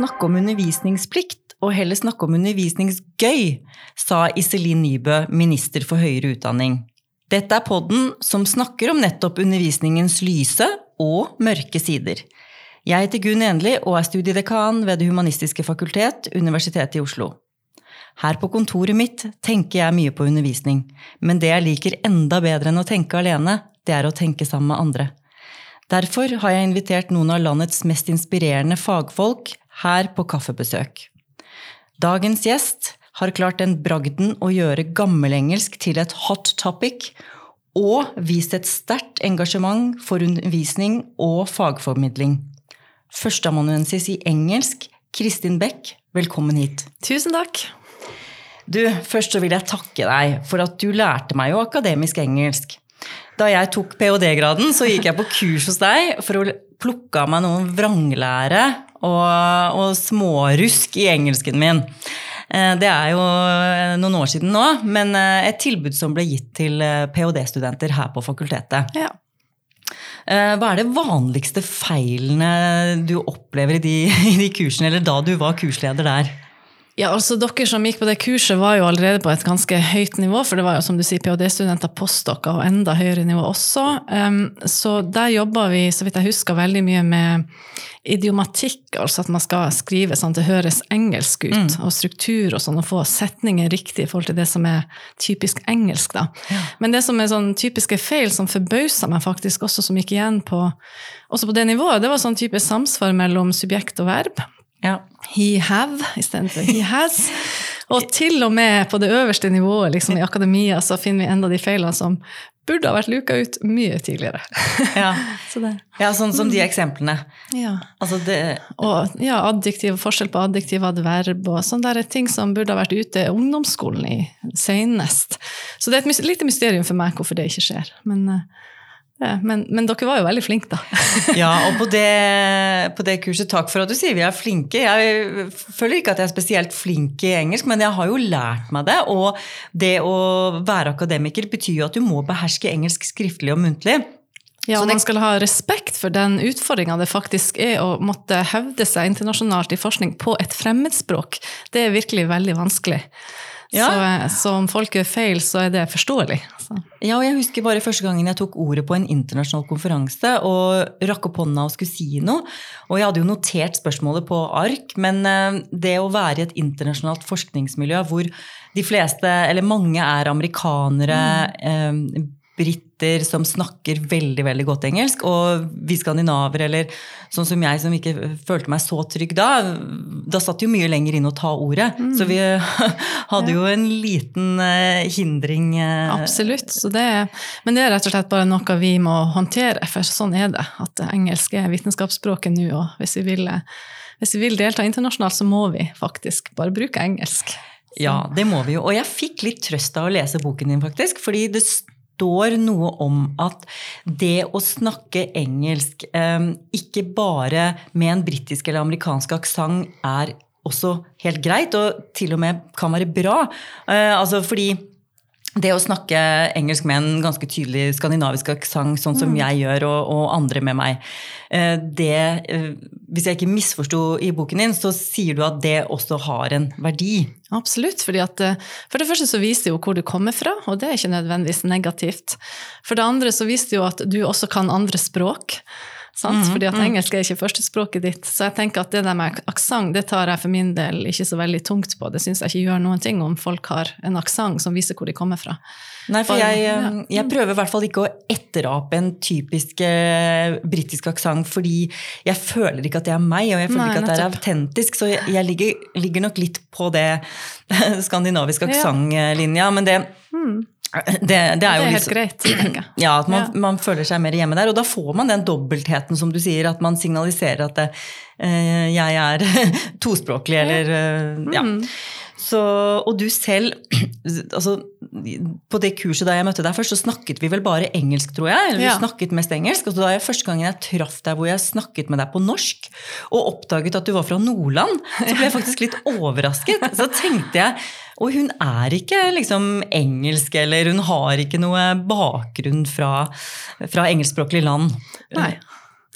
snakke om undervisningsplikt og heller snakke om undervisningsgøy, sa Iselin Nybø, minister for høyere utdanning. Dette er podden som snakker om nettopp undervisningens lyse og mørke sider. Jeg heter Gunn Enli og er studiedekan ved Det humanistiske fakultet, Universitetet i Oslo. Her på kontoret mitt tenker jeg mye på undervisning, men det jeg liker enda bedre enn å tenke alene, det er å tenke sammen med andre. Derfor har jeg invitert noen av landets mest inspirerende fagfolk her på kaffebesøk. Dagens gjest har klart den bragden å gjøre gammelengelsk til et hot topic, og vist et sterkt engasjement for undervisning og fagformidling. Førsteamanuensis i engelsk, Kristin Beck, velkommen hit. Tusen takk. Du, Først så vil jeg takke deg for at du lærte meg jo akademisk engelsk. Da jeg tok ph.d.-graden, så gikk jeg på kurs hos deg for å plukke av meg noen vranglære og, og smårusk i engelsken min. Eh, det er jo eh, noen år siden nå, men eh, et tilbud som ble gitt til ph.d.-studenter her på fakultetet. Ja. Hva er det vanligste feilene du opplever i de, i de kursene, eller da du var kursleder der? Ja, altså Dere som gikk på det kurset, var jo allerede på et ganske høyt nivå. For det var jo som du sier, ph.d.-studenter, postdokker og enda høyere nivå også. Um, så der jobba vi, så vidt jeg husker, veldig mye med idiomatikk. Altså at man skal skrive sånn at det høres engelsk ut. Mm. Og struktur og sånn, og få setninger riktig i forhold til det som er typisk engelsk. da. Ja. Men det som er sånn typiske feil, som forbausa meg faktisk også, som gikk igjen på, også på det nivået, det var sånn type samsvar mellom subjekt og verb. Ja. He have istedenfor he has. Og til og med på det øverste nivået liksom, i akademia så finner vi enda de feilene som burde ha vært luka ut mye tidligere. Ja, så ja sånn som de eksemplene. Ja. Altså det... Og ja, adjektiv, forskjell på adjektiv og adverb og sånne der ting som burde ha vært ute i ungdomsskolen i senest. Så det er et lite mysterium for meg hvorfor det ikke skjer. Men uh, men, men, dere var jo veldig flinke, da. ja, og på det, på det, kurset, takk for at du sier vi er flinke. Jeg føler ikke at jeg er spesielt flink i engelsk, men jeg har jo lært meg det. Og det å være akademiker betyr jo at du må beherske engelsk skriftlig og muntlig. Ja, og man skal ha respekt for den utfordringa det faktisk er å måtte hevde seg internasjonalt i forskning på et fremmedspråk. Det er virkelig veldig vanskelig. Ja. Så, så, om folk gjør feil, så er det forståelig. Så. Ja, og jeg husker bare første gangen jeg tok ordet på en internasjonal konferanse og rakk opp hånda og skulle si noe. Og jeg hadde jo notert spørsmålet på ark, men eh, det å være i et internasjonalt forskningsmiljø hvor de fleste, eller mange, er amerikanere, mm. Eh, briter som snakker veldig veldig godt engelsk, og vi skandinaver, eller sånn som jeg som ikke følte meg så trygg da, da satt jo mye lenger inn å ta ordet. Mm. Så vi hadde jo en liten uh, hindring. Uh, Absolutt. Det, men det er rett og slett bare noe vi må håndtere, for sånn er det. At engelsk er vitenskapsspråket nå, og hvis vi, vil, hvis vi vil delta internasjonalt, så må vi faktisk bare bruke engelsk. Ja, det må vi jo. Og jeg fikk litt trøst av å lese boken din, faktisk. fordi det står noe om at det å snakke engelsk, ehm, ikke bare med en britisk eller amerikansk aksent, er også helt greit, og til og med kan være bra. Eh, altså fordi det å snakke engelsk med en ganske tydelig skandinavisk aksent, sånn som mm. jeg gjør, og, og, andre med meg, eh, det eh, Hvis jeg ikke misforsto i boken din, så sier du at det også har en verdi. Absolutt. fordi at eh, For det første så viser det jo hvor du kommer fra, og det er ikke nødvendigvis negativt. For det andre så viser det jo at du også kan andre språk. Mm, Fordi at mm. engelsk er ikke førstespråket ditt. Så jeg tenker at det der med aksent det tar jeg for min del ikke så veldig tungt på. Det syns jeg ikke gjør noen ting om folk har en aksent som viser hvor de kommer fra. Nei, for jeg. Um, jeg, prøver i hvert fall ikke å etterape en typisk eh, britisk aksent, fordi jeg føler ikke at det er meg, og jeg føler Nei, ikke at det er autentisk. Så jeg, jeg ligger, ligger, nok litt på det skandinaviske aksentlinja. Men det mm. Det, det, er, det er helt liksom, greit. Ja, at man, ja. man, føler seg mer hjemme der. Og da får man den dobbeltheten som du sier, at man signaliserer at det, eh, jeg er tospråklig, eller eh, ja. Mm. Så, og du selv altså, På det kurset da jeg møtte deg først, så snakket vi vel bare engelsk, tror jeg. eller ja. vi snakket mest engelsk, og da da jeg Første gangen jeg traff deg hvor jeg snakket med deg på norsk, og oppdaget at du var fra Nordland, så ble jeg faktisk litt overrasket. Så tenkte jeg Og hun er ikke liksom engelsk, eller hun har ikke noe bakgrunn fra, fra engelskspråklig land. Nei.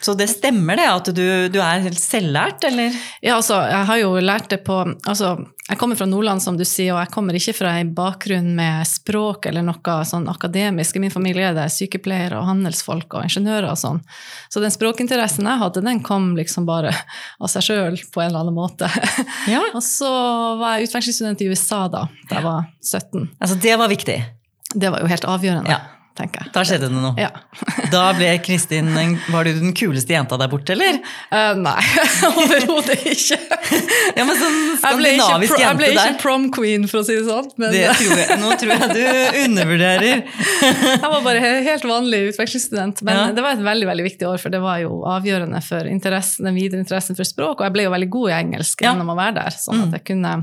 Så det stemmer det at du, du er helt selvlært, eller? Ja, altså, jeg har jo lært det på Altså, jeg kommer fra Nordland, som du sier, og jeg kommer ikke fra en bakgrunn med språk eller noe sånn akademisk. I min familie er det sykepleiere og handelsfolk og ingeniører og sånn. Så den språkinteressen jeg hadde, den kom liksom bare av seg sjøl på en eller annen måte. Ja. og så var jeg utvekslingsstudent i USA da, da jeg var 17. Altså, det var viktig. Det var jo helt avgjørende, Ja. Tenker jeg. Da skjedde det noe. Ja. Da ble Kristin Var du den kuleste jenta der borte, eller? Uh, nei, overhodet ikke. Ja, men sånn ble ikke, pro, jeg ble ikke prom queen, for å si det sånn. Men Det tror jeg, nå tror jeg du undervurderer. jeg var bare helt vanlig utvekslingsstudent. Men Ja. det var et veldig veldig viktig år, for det var jo avgjørende for den videre interessen for språk. Og jeg ble jo veldig god i engelsk gjennom å være der, sånn at jeg kunne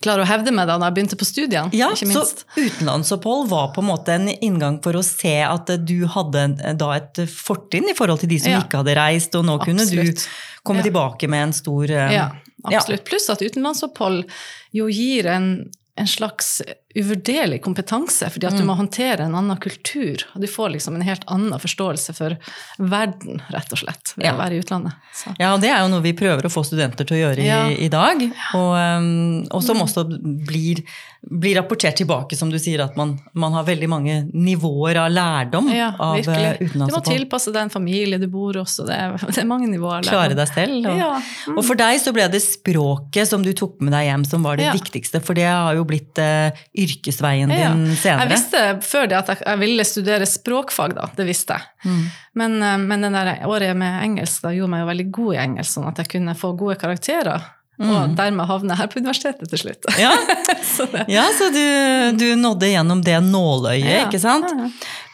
klare å hevde meg da når jeg begynte på studiene. Ja, ikke Så utenlandsopphold var på en måte en inngang for å se at du hadde da et fortrinn i forhold til de som Ja. ikke hadde reist, og nå kunne Absolutt. du komme Ja. tilbake med en stor eh, Ja, absolutt. Pluss at utenlandsopphold jo gir en, en slags uvurderlig kompetanse, fordi at du må håndtere en annen kultur. og Du får liksom en helt annen forståelse for verden, rett og slett, ved Ja. å være i utlandet. Så. Ja, og det er jo noe vi prøver å få studenter til å gjøre i, Ja. i dag. Og, um, og som også blir, blir rapportert tilbake, som du sier, at man, man har veldig mange nivåer av lærdom Ja, av eh. Du må tilpasse deg en familie du bor hos, og det er, det er mange nivåer. der. Klare deg selv. Og, Ja. og for deg så ble det språket som du tok med deg hjem, som var det Ja. viktigste. For det har jo blitt uh, yrkesveien Ja. din senere. Jeg visste før det at jeg, jeg ville studere språkfag, da. Det visste jeg. Mm. Men, eh, men den der året med engelsk da gjorde meg jo veldig god i engelsk, sånn at jeg kunne få gode karakterer. Og dermed havner jeg her på universitetet til slutt. Mm. Ja, Så ja så du, du nådde gjennom det nåløyet, Ja. ikke sant? Ja.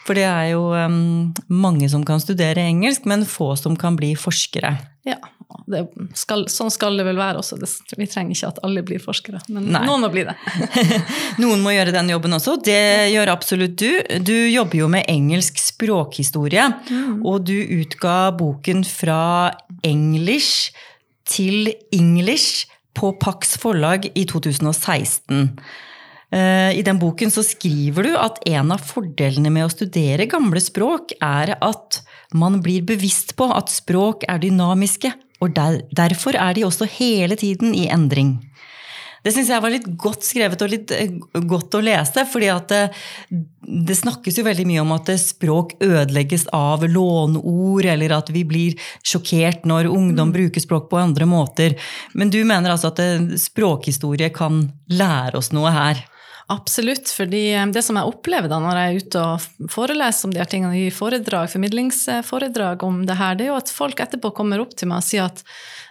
For det er jo um, mange som kan studere engelsk, men få som kan bli forskere. ja. Det skal, sånn skal det vel være også. Det, vi trenger ikke at alle blir forskere, men Nei. noen må bli det. Noen må gjøre den jobben også. Det gjør absolutt du. Du jobber jo med engelsk språkhistorie, og du utga boken fra English til English på Pax forlag i 2016. Eh, I den boken så skriver du at en av fordelene med å studere gamle språk er at man blir bevisst på at språk er dynamiske, og der, derfor er de også hele tiden i endring. Det syns jeg var litt godt skrevet og litt eh, godt å lese, fordi at det, det snakkes jo veldig mye om at eh, språk ødelegges av låneord, eller at vi blir sjokkert når ungdom bruker språk på andre måter. Men du mener altså at eh, språkhistorie kan lære oss noe her? Absolutt, fordi eh, det som jeg opplever da når jeg er ute og foreleser om de her tingene, gir foredrag, formidlingsforedrag om det her, det er jo at folk etterpå kommer opp til meg og sier at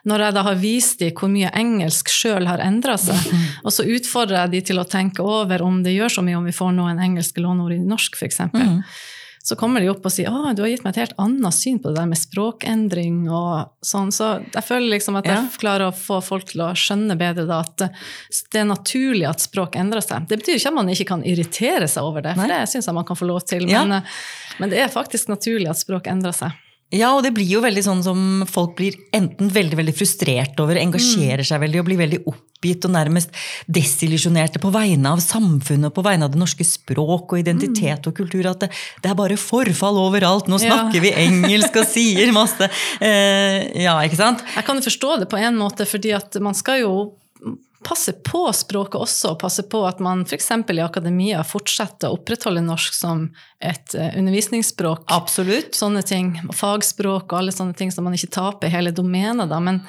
når jeg da har vist dem hvor mye engelsk sjøl har endra seg, og så utfordrer jeg dem til å tenke over om det gjør så mye om vi får noen engelske låneord i norsk, f.eks. Mm. Så kommer de opp og sier at du har gitt meg et helt annet syn på det der med språkendring og sånn. Så jeg føler liksom at jeg Ja. klarer å få folk til å skjønne bedre da at det er naturlig at språk endrer seg. Det betyr ikke at man ikke kan irritere seg over det, for Nei. det syns jeg man kan få lov til. Men, eh, men det er faktisk naturlig at språk endrer seg. Ja, og det blir jo veldig sånn som folk blir enten veldig veldig frustrert over, engasjerer seg veldig og blir veldig oppgitt og nærmest desillusjonerte på vegne av samfunnet og på vegne av det norske språk og identitet og kultur. At det, det er bare forfall overalt. Nå Ja. snakker vi engelsk og sier masse. Eh, ja, ikke sant? Jeg kan forstå det på en måte, fordi at man skal jo passe på språket også, og passe på at man f.eks. i akademia fortsetter å opprettholde norsk som et eh, undervisningsspråk. Absolutt. Sånne ting, fagspråk og alle sånne ting, så man ikke taper hele domenet. Da. Men,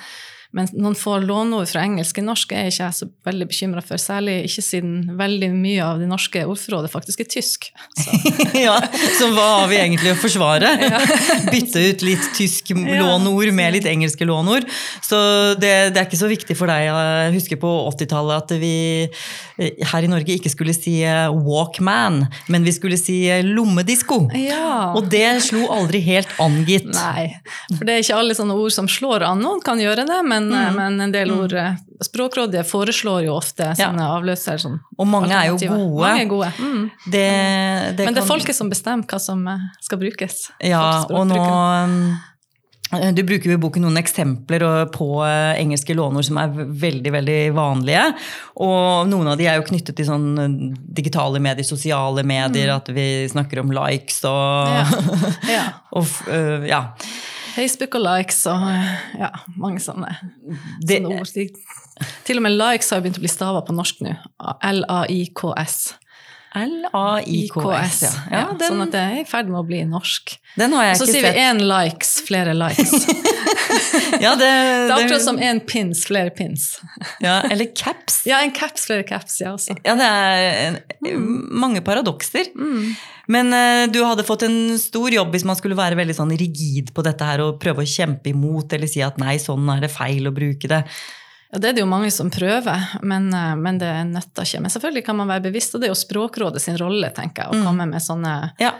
men noen få låneord fra engelsk i norsk er ikke jeg så veldig bekymra for. Særlig ikke siden veldig mye av det norske ordforrådet faktisk er tysk. Så. ja, Så hva har vi egentlig å forsvare? Bytte ut litt tysk låneord med litt engelske låneord. Så det, det er ikke så viktig for deg å huske på 80-tallet at vi eh, her i Norge ikke skulle si eh, walkman, men vi skulle si eh, lommedisko. Ja. Og det slo aldri helt an, gitt. Nei, for det er ikke alle sånne ord som slår an. Noen kan gjøre det, men, men en del ord eh, Språkrådet foreslår jo ofte sånne avløsere. Sånn, Og mange er jo gode. Mange er gode. Mm. Det, det Men det er folket som bestemmer hva som eh, skal brukes. Ja, og nå Du bruker jo i boken noen eksempler på eh, engelske låneord som er veldig veldig vanlige. Og noen av de er jo knyttet til sånn eh, digitale medier, sosiale medier, at vi snakker om likes og, Mm. Ja. Ja. og ja. Facebook og likes og ja, mange sånne, Det- sånne ord. Til og med likes har begynt å bli stava på norsk nå. L-A-I-K-S. L-A-I-K-S, ja. ja sånn at det er i ferd med å bli norsk. den har jeg ikke sett. Så sier vi én likes, flere likes. Ja, det, det, er akkurat som én pins, flere pins. ja, Eller caps. Ja, en caps, flere caps, ja også. Ja, det er en, mange paradokser. Men uh, du hadde fått en stor jobb hvis man skulle være veldig sånn rigid på dette her og prøve å kjempe imot eller si at nei, sånn er det feil å bruke det. Ja, det er det jo mange som prøver, men, eh, men det nytter ikke. Men selvfølgelig kan man være bevisst, og det er jo Språkrådet sin rolle, tenker jeg, å komme med sånne Ja,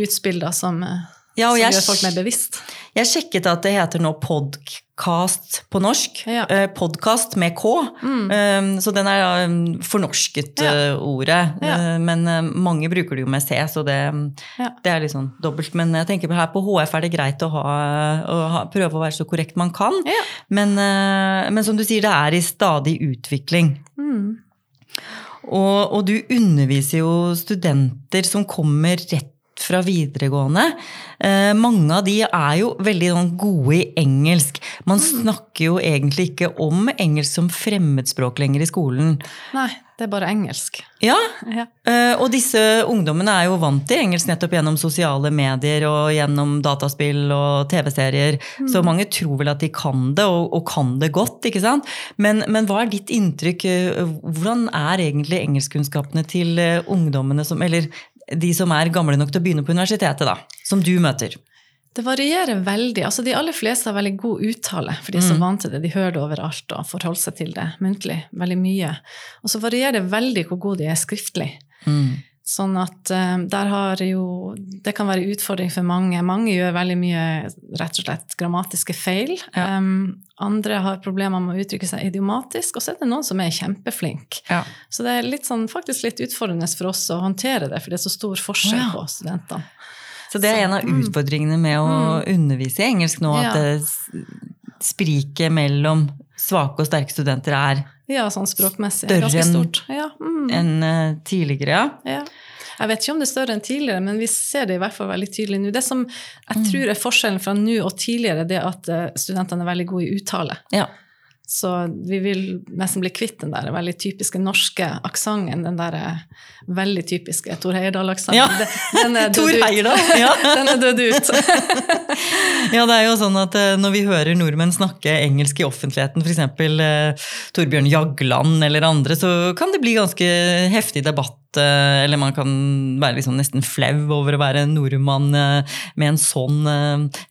utspill da, som, eh, Ja, og som jeg- gjør folk mer bevisst. Jeg sjekket at det heter nå podcast på norsk. Ja. Eh, podcast med K. Eh, så den er um, fornorsket Ja. uh, ordet. Ja. Eh, men eh, mange bruker det jo med C, så det, Ja. det er litt sånn dobbelt. Men jeg tenker her på HF er det greit å, ha, å ha, prøve å være så korrekt man kan. Men, men som du sier, det er i stadig utvikling. Mm. Og, og du underviser jo studenter som kommer rett fra videregående. Eh, mange av de er jo veldig sånn, gode i engelsk. Man snakker jo egentlig ikke om engelsk som fremmedspråk lenger i skolen. Nei, det er bare engelsk. Ja, Ja. eh, og disse ungdommene er jo vant til engelsk nettopp gjennom sosiale medier og gjennom dataspill og TV-serier. Så mange tror vel at de kan det, og, og kan det godt. ikke sant? Men, men hva er ditt inntrykk? eh, Hvordan er egentlig engelskkunnskapene til eh, ungdommene som Eller de som er gamle nok til å begynne på universitetet, da? Som du møter? Det varierer veldig. altså De aller fleste har veldig god uttale, for de er så Mm. vant til det. De hører det overalt og forholder seg til det muntlig veldig mye. Og så varierer det veldig hvor gode de er skriftlig. Mm. Sånn at eh, der har jo Det kan være utfordring for mange. Mange gjør veldig mye rett og slett grammatiske feil. Ja. Um, andre har problemer med å uttrykke seg idiomatisk, og så er det noen som er kjempeflink. Ja. Så det er litt sånn, faktisk litt utfordrende for oss å håndtere det, for det er så stor forskjell oh, ja. på studentene. Så det er en av mm. utfordringene med å undervise i engelsk nå, at det spriket mellom svake og sterke studenter er Ja, sånn språkmessig. Større enn-. Ja, mm, en eh, tidligere, ja. Jeg vet ikke om det er større enn tidligere, men vi ser det i hvert fall veldig tydelig nå. Det som jeg Mm. tror er forskjellen fra nå og tidligere, det er at eh, studentene er veldig gode i uttale. ja. Så vi vil nesten bli kvitt den der veldig typiske norske aksenten. Den der eh, veldig typiske Tor Heyerdahl-aksenten. Ja. Tor. Heyerdahl, ja. Den er død ut. Ja, det er jo sånn at eh, når vi hører nordmenn snakke engelsk i offentligheten, f.eks. Eh, Torbjørn Jagland eller andre, så kan det bli ganske heftig debatt. Eh, eller man kan være liksom nesten flau over å være nordmann med en sånn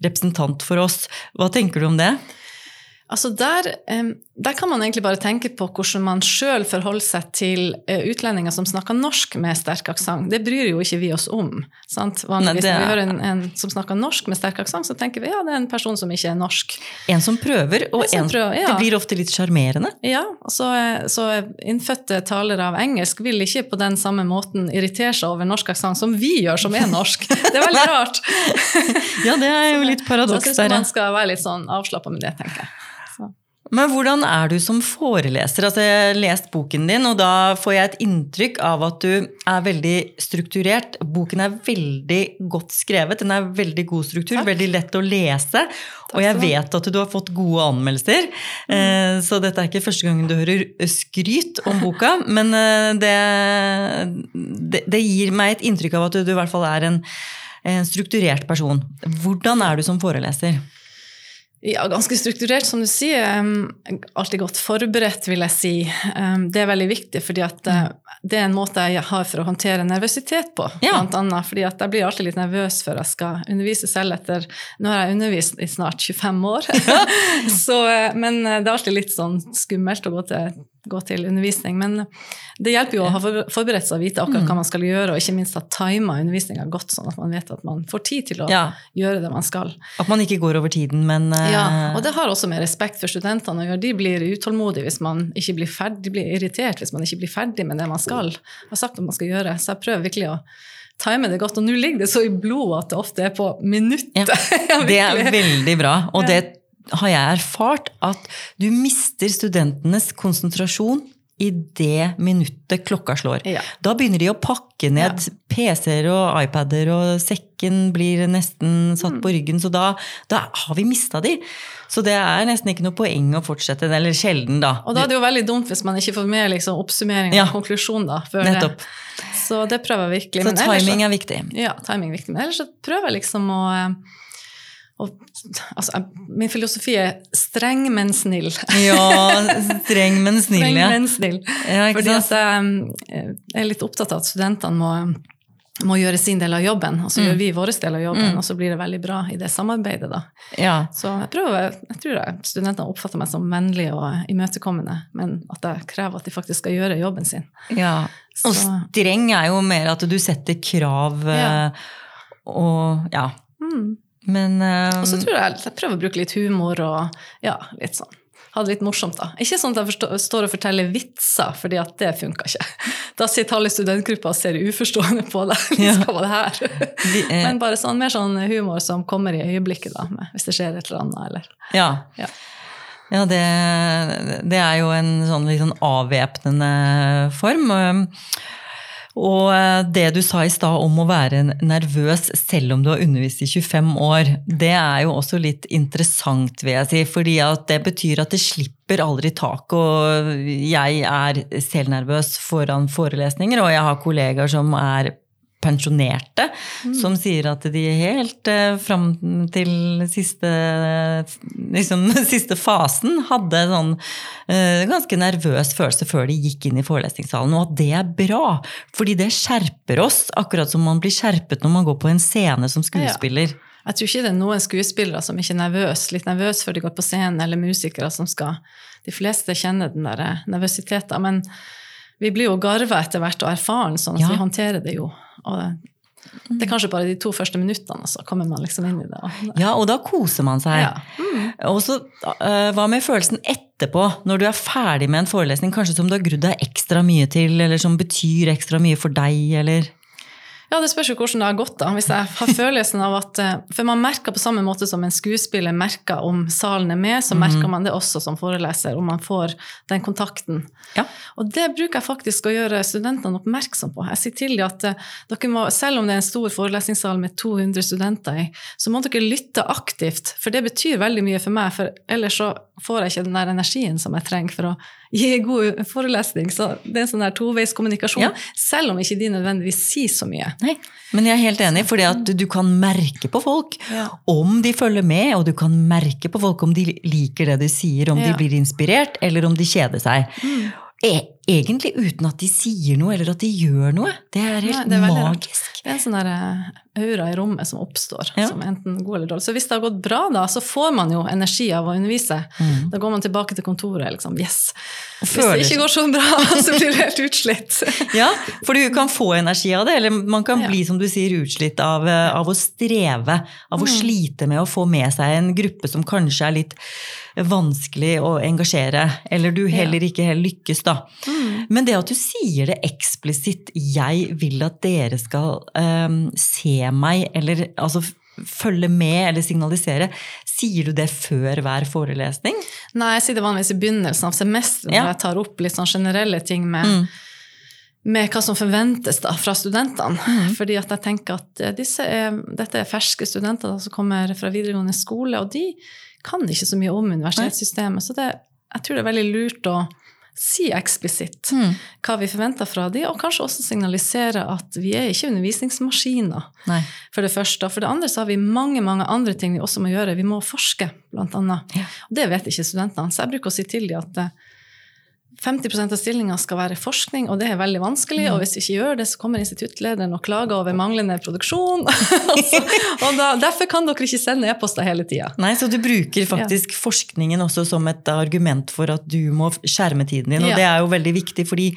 representant for oss. Hva tenker du om det? Altså der, der kan man egentlig bare tenke på hvordan man sjøl forholder seg til eh, utlendinger som snakker norsk med sterk aksent. Det bryr jo ikke vi oss om. Sant? Vanligvis når vi er- hører en, en som snakker norsk med sterk aksent, så tenker vi ja, det er en person som ikke er norsk. En som prøver, og En som en, prøver, ja. det blir ofte litt sjarmerende. Ja, så, så innfødte talere av engelsk vil ikke på den samme måten irritere seg over norsk aksent som vi gjør, som er norsk. Det er veldig rart. Ja, det er jo litt Så jeg paradoks syns der. man skal være litt sånn avslappa med det, tenker jeg. Men hvordan er du som foreleser? Altså, jeg har lest boken din, og da får jeg et inntrykk av at du er veldig strukturert. Boken er veldig godt skrevet, den er veldig god struktur, Takk. veldig lett å lese. og jeg vet at du har fått gode anmeldelser, mm. så dette er ikke første gangen du hører skryt om boka, men eh, det, det, det gir meg et inntrykk av at du, du i hvert fall er en, en strukturert person. Hvordan er du som foreleser? Ja, ganske strukturert, som du sier. Alltid godt forberedt, vil jeg si. Det er veldig viktig, fordi uh, det er en måte jeg har for å håndtere nervøsitet på. Ja. Blant annet, fordi at jeg blir alltid litt nervøs før jeg skal undervise selv etter Nå har jeg undervist i snart 25 år, Så, uh, men uh, det er alltid litt sånn skummelt å gå til, gå til undervisning. Men det hjelper jo å ha forberedt seg og vite akkurat hva man skal gjøre, og ikke minst ha tima undervisninga godt, sånn at man vet at man får tid til å Ja, gjøre det man skal. At man ikke går over tiden, men uh... Ja, og det har også med respekt for studentene å gjøre. De blir utålmodige hvis man ikke blir ferdig, de blir irritert hvis man ikke blir ferdig med det man skal. har sagt at man skal gjøre. Så jeg prøver virkelig å time det godt. Og nå ligger det så i blodet at det ofte er på minuttet. Ja, det er veldig bra. Og det har jeg erfart, at du mister studentenes konsentrasjon i det minuttet klokka slår. Ja. Da begynner de å pakke ned PC-er og iPader, og sekken blir nesten satt Mm. på ryggen, så da, da har vi mista de. Så det er nesten ikke noe poeng å fortsette, eller sjelden, da. Og da er det jo veldig dumt hvis man ikke får med liksom, oppsummering Ja. og konklusjon. da, før Nettopp. det. Så det prøver jeg virkelig. Så timing er viktig. Ja, timing er viktig. Men ellers så prøver jeg liksom å, å altså, Min filosofi er streng, men snill. Ja, streng, men snill, Streng, ja. men snill. ja Fordi at jeg er litt opptatt av at studentene må, må gjøre sin del av jobben, og så Mm. gjør vi vår del av jobben, Mm. og så blir det veldig bra i det samarbeidet. da. Ja. Så jeg, prøver, jeg tror jeg, studentene oppfatter meg som vennlig og imøtekommende, men at jeg krever at de faktisk skal gjøre jobben sin. ja. Og Så- streng er jo mer at du setter krav Ja. eh, og ja. Mm. Men um... Og så tror jeg jeg prøver å bruke litt humor og ja, litt sånn. Ha det litt morsomt, da. Ikke sånn at jeg forstår, står og forteller vitser, fordi at det funka ikke. Da sitter halve studentgruppa og ser uforstående på deg. Ja. Hva det her? vi, eh, Men bare sånn, mer sånn humor som kommer i øyeblikket, da, med, hvis det skjer et eller annet. Eller. Ja. Ja. Ja, det, det er jo en sånn litt sånn avvæpnende form. Og eh, det du sa i stad om å være nervøs selv om du har undervist i 25 år, det er jo også litt interessant, vil jeg si. fordi det betyr at det slipper aldri tak. Og jeg er selv nervøs foran forelesninger, og jeg har kollegaer som er pensjonerte, som sier at de helt eh, fram til siste, liksom, siste fasen hadde sånn eh, ganske nervøs følelse før de gikk inn i forelesningssalen. Og at det er bra, fordi det skjerper oss, akkurat som man blir skjerpet når man går på en scene som skuespiller. Jeg tror ikke det er noen skuespillere som ikke er nervøse, litt nervøse før de går på scenen, eller musikere som skal De fleste kjenner den der nervøsiteten. Men vi blir jo garva etter hvert og erfaren, sånn at Ja. vi håndterer det jo. Og det er kanskje bare de to første minuttene, og så kommer man liksom inn i det. Ja, og da koser man seg. ja. Mm. Og så, eh, Hva med følelsen etterpå, når du er ferdig med en forelesning, kanskje som du har grudd deg ekstra mye til, eller som betyr ekstra mye for deg, eller Ja, det spørs jo hvordan det har gått. da. Hvis jeg har følelsen av at, eh, For man merker på samme måte som en skuespiller merker om salen er med, så merker man det også som foreleser, om man får den kontakten. Ja. Og det bruker jeg faktisk å gjøre studentene oppmerksom på. Jeg sier til dem at eh, må, selv om det er en stor forelesningssal med 200 studenter i, så må dere lytte aktivt, for det betyr veldig mye for meg. For ellers så får jeg ikke den der energien som jeg trenger for å gi god forelesning. Så det er en sånn der toveiskommunikasjon, Ja. selv om ikke de nødvendigvis sier så mye. Nei, men jeg er helt enig, at du kan merke på folk Ja. om de følger med, og du kan merke på folk om de liker det du sier, om de blir inspirert, eller om de kjeder seg. Mm. Egentlig uten at de sier noe, eller at de gjør noe. Det er helt Nei, det er veldig magisk. Det er en sånn der eh, aura i rommet som oppstår, Ja. som er enten god eller dårlig. Så hvis det har gått bra, da, så får man jo energi av å undervise. Mm. Da går man tilbake til kontoret, liksom. Yes! Føler. Hvis det ikke går så bra, så blir du helt utslitt. Ja, for du kan få energi av det, eller man kan bli som du sier, utslitt av, eh, av å streve, av å Mm. slite med å få med seg en gruppe som kanskje er litt vanskelig å engasjere, eller du heller ikke helt lykkes, da. Mm. Men det at du sier det eksplisitt 'jeg vil at dere skal um, se meg', eller altså følge med eller signalisere, sier du det før hver forelesning? Nei, jeg sier det vanligvis i begynnelsen av semesteret, Ja. når jeg tar opp litt sånn generelle ting med, Mm. med hva som forventes da, fra studentene. Mm. Fordi at jeg tenker at eh, disse er, dette er ferske studenter da, som kommer fra videregående skole, og de kan ikke så mye om universitetssystemet. Så det, jeg tror det er veldig lurt å si eksplisitt Mm. hva vi forventer fra de, og kanskje også signalisere at vi er ikke undervisningsmaskiner. Nei. For det første. For det andre så har vi mange mange andre ting vi også må gjøre. Vi må forske, blant annet. Ja. Og det vet ikke studentene. Så jeg bruker å si til dem at eh, 50% av stillinga skal være forskning, og det er veldig vanskelig. Mm. Og hvis vi ikke gjør det, så kommer instituttlederen og klager over manglende produksjon. og og da, derfor kan dere ikke sende e-poster hele tida. Nei, Så du bruker faktisk forskningen også som et argument for at du må skjerme tiden din. Og Ja. det er jo veldig viktig, fordi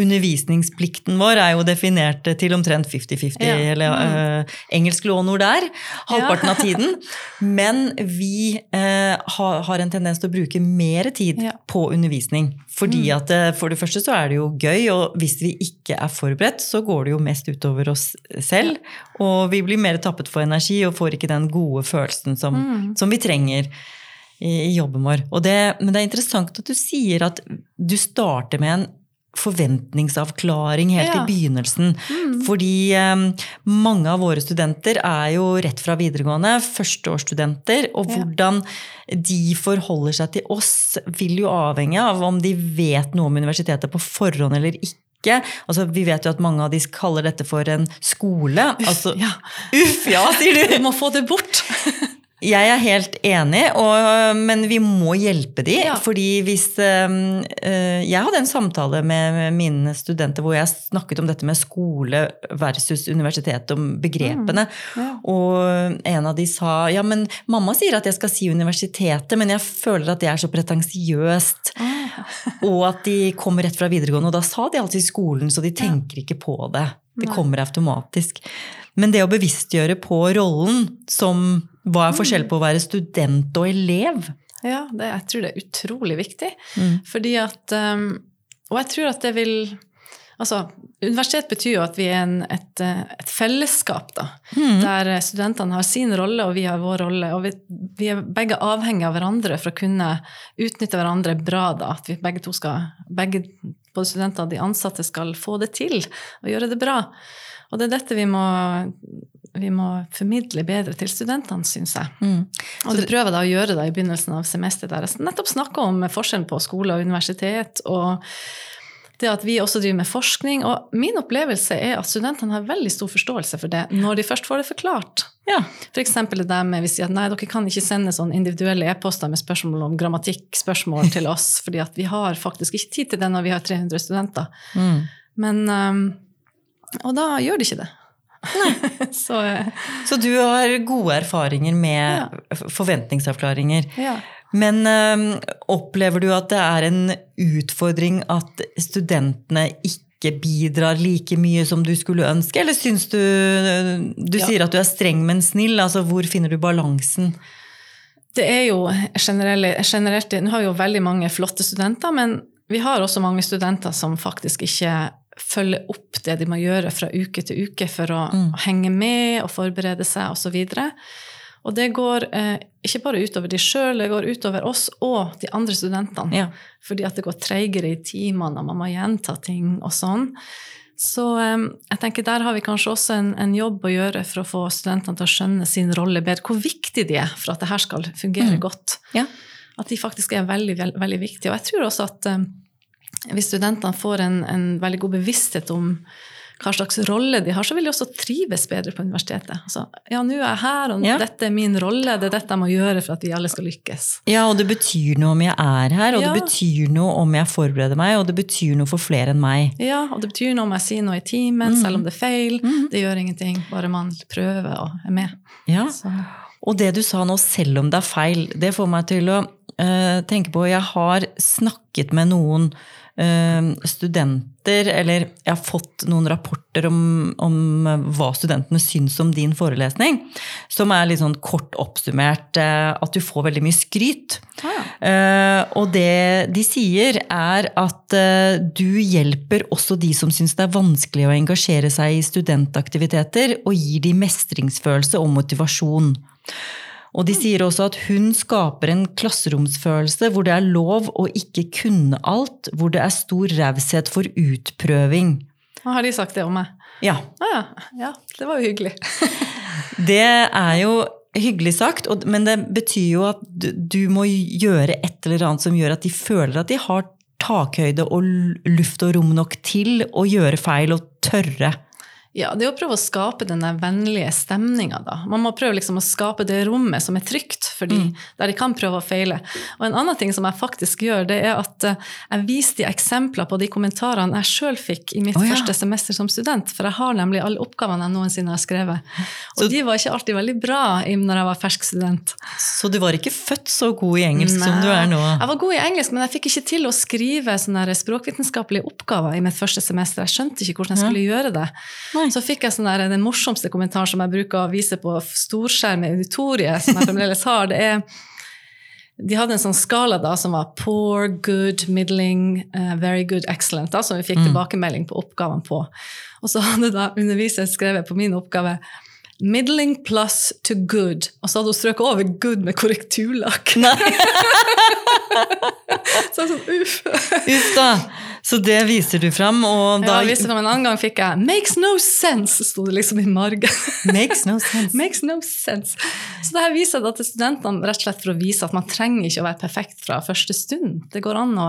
undervisningsplikten vår er jo definert til omtrent 50-50, Ja. eller eh, engelsk lånord der, halvparten av tiden. Men vi eh, har, har en tendens til å bruke mer tid Ja. på undervisning. Fordi Mm. at eh, for det første så er det jo gøy, og hvis vi ikke er forberedt, så går det jo mest utover oss selv. Og vi blir mer tappet for energi og får ikke den gode følelsen som, Mm. som vi trenger i, i jobben vår. Det, men det er interessant at du sier at du starter med en forventningsavklaring helt Ja. i begynnelsen. Fordi um, mange av våre studenter er jo rett fra videregående, førsteårsstudenter. Og Ja. hvordan de forholder seg til oss, vil jo avhenge av om de vet noe om universitetet på forhånd eller ikke. Altså, vi vet jo at mange av de kaller dette for en skole. Altså, Ja. Uff, ja, sier du! Vi må få det bort! Jeg er helt enig, og, men vi må hjelpe de. Ja. fordi hvis eh, Jeg hadde en samtale med mine studenter hvor jeg snakket om dette med skole versus universitet, om begrepene. Mm. Ja. Og en av de sa ja, men mamma sier at jeg skal si universitetet, men jeg føler at det er så pretensiøst. Og at de kommer rett fra videregående, og da sa de alltid skolen, så de tenker ikke på det. Det kommer automatisk. Men det å bevisstgjøre på rollen som hva er forskjell på å være student og elev? Ja, det, jeg tror det er utrolig viktig. Mm. Fordi at um, Og jeg tror at det vil Altså, universitet betyr jo at vi er en, et, et fellesskap, da. Mm. Der studentene har sin rolle, og vi har vår rolle. Og vi, vi er begge avhengige av hverandre for å kunne utnytte hverandre bra, da. At vi begge to skal Begge, både studenter og de ansatte, skal få det til og gjøre det bra. Og det er dette vi må, vi må formidle bedre til studentene, syns jeg. Mm. Og det prøver jeg da å gjøre da i begynnelsen av semesteret, der jeg nettopp snakker om forskjellen på skole og universitet, og det at vi også driver med forskning. Og min opplevelse er at studentene har veldig stor forståelse for det når de først får det forklart. Ja. F.eks. det der med vi sier at nei, dere kan ikke sende sånne individuelle e-poster med spørsmål om grammatikkspørsmål til oss, fordi at vi har faktisk ikke tid til det når vi har 300 studenter. Mm. Men um, Og da gjør de ikke det. Så eh, Så du har gode erfaringer med ja. forventningsavklaringer. ja. Men ø, opplever du at det er en utfordring at studentene ikke bidrar like mye som du skulle ønske, eller syns du Du Ja. sier at du er streng, men snill. Altså, hvor finner du balansen? Det er jo generelt Nå har vi jo veldig mange flotte studenter, men vi har også mange studenter som faktisk ikke følger opp det de må gjøre fra uke til uke for å Mm. henge med og forberede seg osv. Og, og det går eh, ikke bare utover de sjøl, det går utover oss og de andre studentene. Ja. Fordi at det går treigere i timene, og man må gjenta ting og sånn. Så eh, jeg tenker der har vi kanskje også en, en jobb å gjøre for å få studentene til å skjønne sin rolle bedre. Hvor viktig de er for at det her skal fungere Mm. godt. Ja. At de faktisk er veldig, veldig, veldig viktige. Og jeg tror også at eh, hvis studentene får en, en veldig god bevissthet om hva slags rolle de har, så vil de også trives bedre på universitetet. Altså, ja, nå er jeg her, og Ja. dette er min rolle, det er dette jeg må gjøre for at vi alle skal lykkes. Ja, og det betyr noe om jeg er her, og Ja. det betyr noe om jeg forbereder meg, og det betyr noe for flere enn meg. Ja, og det betyr noe om jeg sier noe i timen, Mm. selv om det er feil. Mm. Det gjør ingenting, bare man prøver og er med. Ja. Så, Og det du sa nå, selv om det er feil, det får meg til å uh, tenke på Jeg har snakket med noen studenter, eller jeg har fått noen rapporter om, om hva studentene syns om din forelesning, som er litt sånn kort oppsummert eh, at du får veldig mye skryt. ah. Eh, og det de sier, er at eh, du hjelper også de som syns det er vanskelig å engasjere seg i studentaktiviteter, og gir de mestringsfølelse og motivasjon. Og de sier også at hun skaper en klasseromsfølelse hvor det er lov å ikke kunne alt, hvor det er stor raushet for utprøving. Har de sagt det om meg? Ja, Ah, ja. ja, det var jo hyggelig. det er jo hyggelig sagt, men det betyr jo at du, du må gjøre et eller annet som gjør at de føler at de har takhøyde og luft og rom nok til å gjøre feil og tørre. Ja, det er å prøve å skape den vennlige stemninga, da. Man må prøve liksom å skape det rommet som er trygt, fordi, Mm. der de kan prøve å feile. Og en annen ting som jeg faktisk gjør, det er at eh, jeg viser de eksempler på de kommentarene jeg sjøl fikk i mitt oh, ja. første semester som student. For jeg har nemlig alle oppgavene jeg noensinne har skrevet. Og Så- de var ikke alltid veldig bra når jeg var fersk student. Så du var ikke født så god i engelsk som du er nå? Jeg var god i engelsk, men jeg fikk ikke til å skrive sånne språkvitenskapelige oppgaver i mitt første semester. Jeg skjønte ikke hvordan jeg skulle gjøre det. Nei. Så fikk jeg sånn der, den morsomste kommentaren som jeg bruker å vise på storskjerm i auditoriet, som jeg fremdeles har. det er de hadde en sånn skala da som var poor, good, middling, uh, very good, excellent, da, som vi fikk tilbakemelding på oppgavene på. Og så hadde da underviseren skrevet på min oppgave middling plus to good. Og så hadde hun strøket over good med korrekturlakk. Nei. så jeg sånn, uff. Uff da. Så det viser du fram, og da Ja, visste du, en annen gang fikk jeg 'makes no sense', sto det liksom i margen. Makes no sense. Makes no sense. Så det her viser da til studentene rett og slett for å vise at man trenger ikke å være perfekt fra første stund. Det går an å,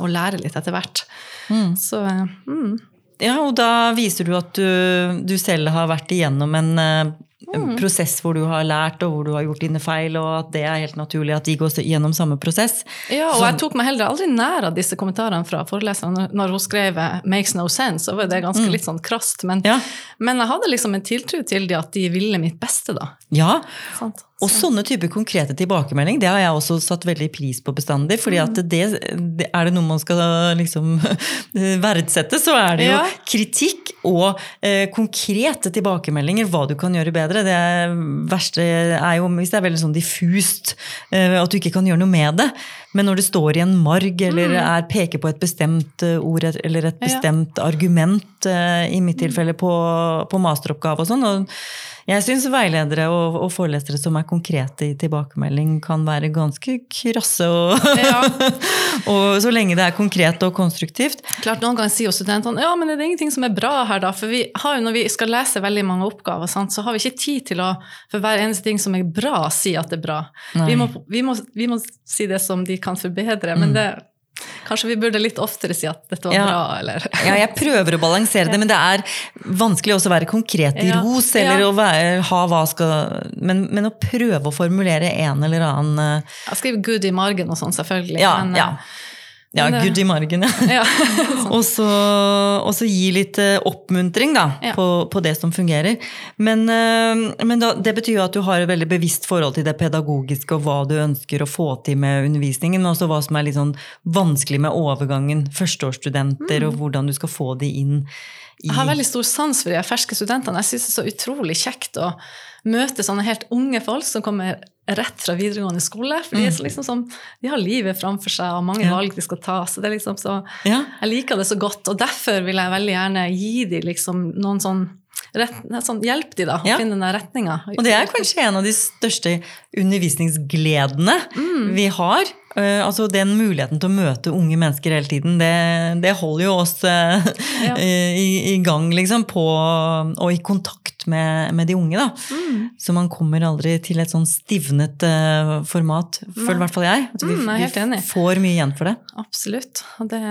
å lære litt etter hvert. Mm. Så eh, mm. Ja, og da viser du at du, du selv har vært igjennom eh, en Mm. prosess hvor du har lært, og hvor du har gjort dine feil, og at det er helt naturlig at de går gjennom samme prosess. Ja, og så, jeg tok meg heller aldri nær av disse kommentarene fra foreleseren. Når- hun skrev 'makes no sense', var det ganske litt sånn krast. Men, Ja. men jeg hadde liksom en tiltro til de at de ville mitt beste, da. ja. Sant? Og sånne typer konkrete tilbakemelding, det har jeg også satt veldig pris på bestandig. fordi at Mm. det, det er det noe man skal liksom verdsette, så er det jo Ja. kritikk og eh, konkrete tilbakemeldinger, hva du kan gjøre bedre. Det verste er jo hvis det er veldig sånn diffust, eh, at du ikke kan gjøre noe med det. Men når det står i en marg, eller er, peker på et bestemt eh, ord eller et bestemt Ja. argument, eh, i mitt tilfelle på, på masteroppgave og sånn, og jeg syns veiledere og, og forelesere som er konkrete i tilbakemelding, kan være ganske krasse. Og, Ja. og så lenge det er konkret og konstruktivt. Klart Noen ganger sier jo studentene ja, men er det ingenting som er bra her, da? For vi har jo, når vi skal lese veldig mange oppgaver, sant, så har vi ikke tid til å for hver eneste ting som er bra, si at det er bra. Vi må, vi, må, vi må si det som de kan forbedre, men det, kanskje vi burde litt oftere si at dette var Ja. bra, eller Ja, jeg prøver å balansere det, men det er vanskelig også å være konkret i Ja. ros, eller Ja. å være, ha hva skal men, men å prøve å formulere en eller annen uh... Jeg 'good' i margen og sånn, selvfølgelig. Ja, men, ja. Ja det- good i margen, ja. eh, ja. Og så, og så gi litt eh, oppmuntring da, Ja. på, på det som fungerer. Men, eh, men da, det betyr jo at du har et veldig bevisst forhold til det pedagogiske og hva du ønsker å få til med undervisningen, men også hva som er litt sånn vanskelig med overgangen. Førsteårsstudenter, Mm. og hvordan du skal få de inn i Jeg har veldig stor sans for de ferske studentene. Jeg syns det er så utrolig kjekt å møte sånne helt unge folk som kommer rett fra videregående skole. For de, så liksom sånn, de har livet framfor seg og mange valg de skal ta. Så det liksom så, jeg liker det så godt, og derfor vil jeg veldig gjerne gi dem liksom noen sånn, rett, sånn Hjelpe de da, å Ja. finne den retninga. Og det er kanskje en av de største undervisningsgledene Mm. vi har. Uh, altså Den muligheten til å møte unge mennesker hele tiden, det, det holder jo oss uh, Ja. i, i gang, liksom, på, og i kontakt med, med de unge. da. Mm. Så man kommer aldri til et sånn stivnet uh, format, føler i hvert fall jeg. Altså, vi, Mm, jeg vi får mye igjen for det. Absolutt. Og, det,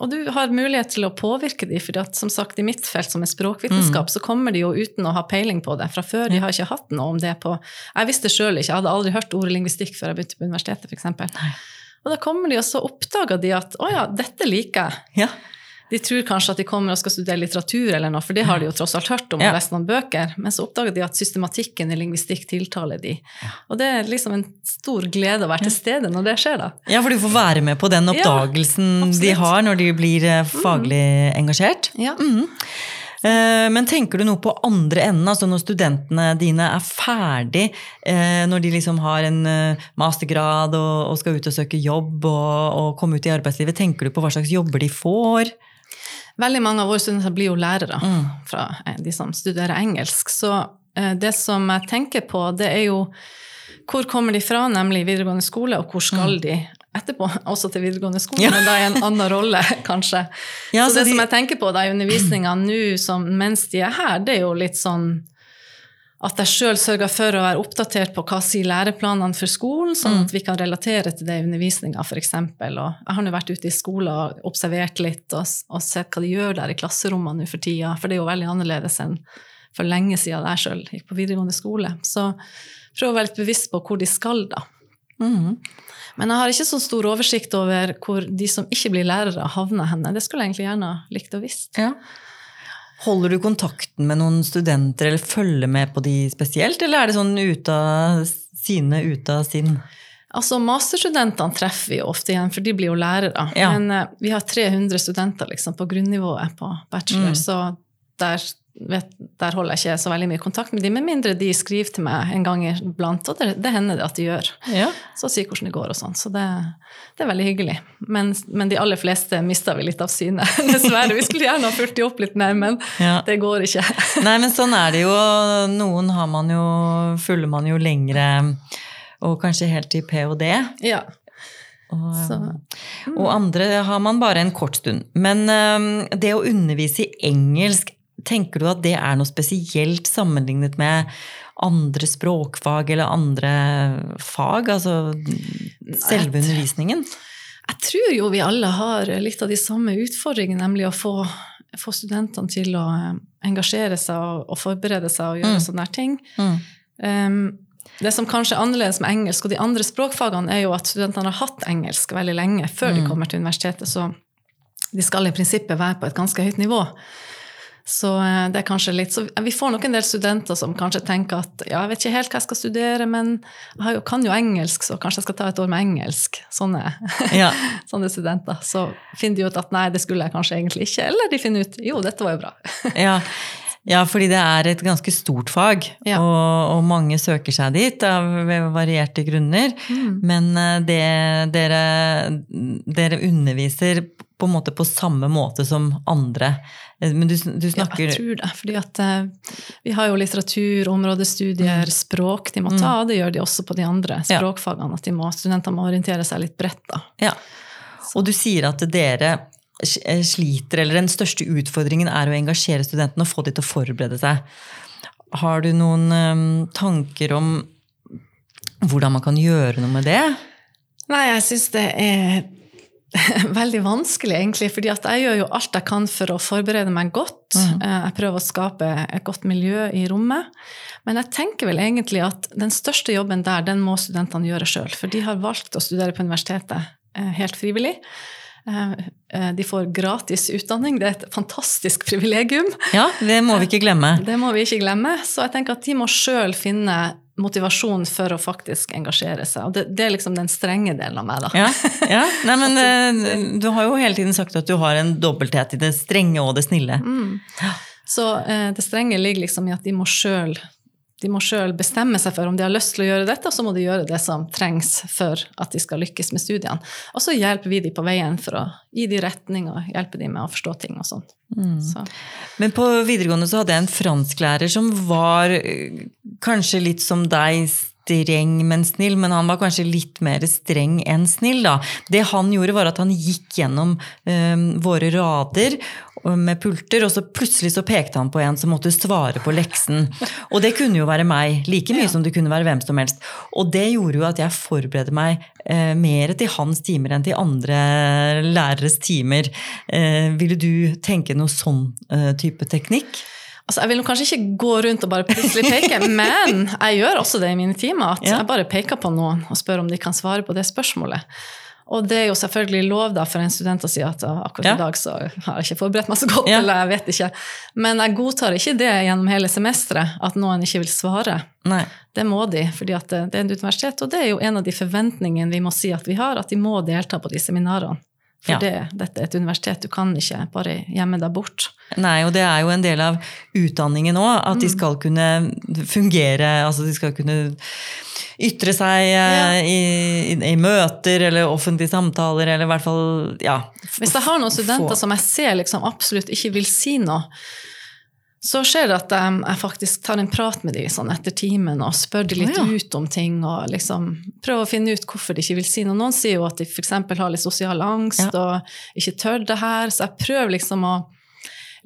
og du har mulighet til å påvirke dem, for som sagt, i mitt felt, som er språkvitenskap, Mm. så kommer de jo uten å ha peiling på det fra før. De har ikke hatt noe om det på Jeg visste sjøl ikke, jeg hadde aldri hørt ordet lingvistikk før jeg begynte på universitetet, f.eks. Og da kommer de, og så oppdager de at å ja, dette liker jeg. Ja. De tror kanskje at de kommer og skal studere litteratur, eller noe, for det har de jo tross alt hørt om og Ja. lest noen bøker, men så oppdager de at systematikken i lingvistikk tiltaler de. Og det er liksom en stor glede å være til stede når det skjer, da. ja, for du får være med på den Ja, oppdagelsen de har når de blir eh, faglig engasjert. Ja. Mhm. Eh, Men tenker du noe på andre enden, altså når studentene dine er ferdig, eh, når de liksom har en mastergrad og, skal ut og søke jobb og komme ut i arbeidslivet, tenker du på hva slags jobber de får? Veldig mange av våre studenter blir jo lærere, Mm. fra eh, de som studerer engelsk. Så eh, det som jeg tenker på, det er jo hvor kommer de fra, nemlig videregående skole, og hvor skal de etterpå? Også til videregående skole, Mm. Ja. men da i en annen rolle, kanskje. Ja, så så det de- som jeg tenker på da i undervisninga nå mens de er her, det er jo litt sånn at jeg sjøl sørger for å være oppdatert på hva sier læreplanene for skolen, sånn Mm. at vi kan relatere til det i undervisninga, f.eks. Og jeg har nå vært ute i skolen og observert litt og, og sett hva de gjør der i klasserommene nå for tida, for det er jo veldig annerledes enn for lenge siden jeg sjøl gikk på videregående skole. Så prøv å være litt bevisst på hvor de skal, da. Mm. Men jeg har ikke så stor oversikt over hvor de som ikke blir lærere, havner henne. Det skulle jeg egentlig gjerne likt å visst. Ja. Holder du kontakten med noen studenter, eller følger med på de spesielt, eller er det sånn ut av sine, ut av sin? Altså, Masterstudentene treffer vi jo ofte igjen, for de blir jo lærere. Ja. Men uh, vi har 300 studenter liksom, på grunnivået på bachelor, Mm. så der vet, der holder jeg ikke så veldig mye kontakt med de, med mindre de skriver til meg en gang iblant, og det, det hender det at de gjør. Ja. Så sier hvordan det går og sånn. Så det, det er veldig hyggelig. Men, men de aller fleste mister vi litt av syne, dessverre. Vi skulle gjerne ha fulgt de opp litt mer, men Ja. det går ikke. Nei, men sånn er det jo. Noen har man jo, følger man jo lengre, og kanskje helt til ph.d. Ja. Og, mm. og andre har man bare en kort stund. Men um, det å undervise i engelsk, tenker du at det er noe spesielt sammenlignet med andre språkfag eller andre fag? Altså selve undervisningen? Jeg tror jo vi alle har litt av de samme utfordringene, nemlig å få, få studentene til å eh, engasjere seg og, og forberede seg og gjøre Mm. sånne ting. Mm. Um, det som kanskje er annerledes med engelsk og de andre språkfagene, er jo at studentene har hatt engelsk veldig lenge før de Mm. kommer til universitetet, så de skal i prinsippet være på et ganske høyt nivå. Så eh, det er kanskje litt, så vi får nok en del studenter som kanskje tenker at ja, jeg vet ikke helt hva jeg skal studere, men jeg kan jo engelsk, så kanskje jeg skal ta et år med engelsk. Sånne, Ja. sånne studenter. Så finner de ut at nei, det skulle jeg kanskje egentlig ikke. Eller de finner ut jo, dette var jo bra. Ja. ja, fordi det er et ganske stort fag, Ja. og, og mange søker seg dit av varierte grunner. Men eh, det, dere, dere underviser på en måte på samme måte som andre. Eh, Men du, du Ja, jeg tror det. fordi at eh, vi har jo litteratur, områdestudier, språk de må ta. Det gjør de også på de andre Mm. Språkfagene. At må, studenter må orientere seg litt bredt. da. Ja. Og du sier at dere eh, sliter, eller den største utfordringen er å engasjere studentene og få de til å forberede seg. Har du noen eh, tanker om hvordan man kan gjøre noe med det? Nei, jeg syns det er veldig vanskelig, egentlig. fordi jeg gjør jo alt jeg kan for å forberede meg godt. Mm. Jeg prøver å skape et godt miljø i rommet. Men jeg tenker vel egentlig at den største jobben der, den må studentene gjøre sjøl. For de har valgt å studere på universitetet eh, helt frivillig. Eh, De får gratis utdanning. Det er et fantastisk privilegium. Ja, det må vi ikke glemme. Det må vi ikke glemme. Så jeg tenker at de må sjøl finne motivasjon for å faktisk engasjere seg. Og det, det er liksom den strenge delen av meg, da. Ja, ja. Nei, men eh, du har jo hele tiden sagt at du har en dobbelthet i det strenge og det snille. Mm. Så eh, det strenge ligger liksom i at de må sjøl de må selv bestemme seg for om de har lyst til å gjøre dette, og så må de gjøre det som trengs for at de skal lykkes med studiene. Og så hjelper vi de på veien for å gi de retning og hjelpe de med å forstå ting og sånn. Så, Men på videregående så hadde jeg en fransklærer som var eh, kanskje litt som deg, streng, men snill. Men han var kanskje litt mer streng enn snill, da. Det han gjorde, var at han gikk gjennom eh, våre rader med pulter, og så plutselig så pekte han på en som måtte svare på leksen. Og det kunne jo være meg, like mye som det kunne være hvem som helst. Og det gjorde jo at jeg forberedte meg eh, mer til hans timer enn til andre læreres timer. Eh, ville du tenke noe sånn eh, type teknikk? Altså, jeg vil kanskje ikke gå rundt og bare plutselig peke, men jeg gjør også det i mine timer. At Ja. jeg bare peker på noen og spør om de kan svare på det spørsmålet. Og det er jo selvfølgelig lov da for en student å si at akkurat Ja. i dag så har jeg ikke forberedt meg så godt, Ja. eller jeg vet ikke. Men jeg godtar ikke det gjennom hele semesteret, at noen ikke vil svare. Nei. Det må de, fordi det det er et universitet, og det er jo en av de forventningene vi må si at vi har, at de må delta på de seminarene. For Ja. det, dette er et universitet, du kan ikke bare gjemme deg bort. Nei, og det er jo en del av utdanningen òg, at de skal kunne fungere, altså de skal kunne ytre seg ja. i, i, i møter eller offentlige samtaler, eller i hvert fall ja. Hvis jeg har noen studenter som jeg ser liksom absolutt ikke vil si noe, så skjer det at jeg, jeg faktisk tar en prat med dem sånn etter timen og spør de litt oh, ja. ut om ting. og liksom prøver å finne ut hvorfor de ikke vil si noe. Noen sier jo at de f.eks. har litt sosial angst og ikke tør det her. Så jeg prøver liksom å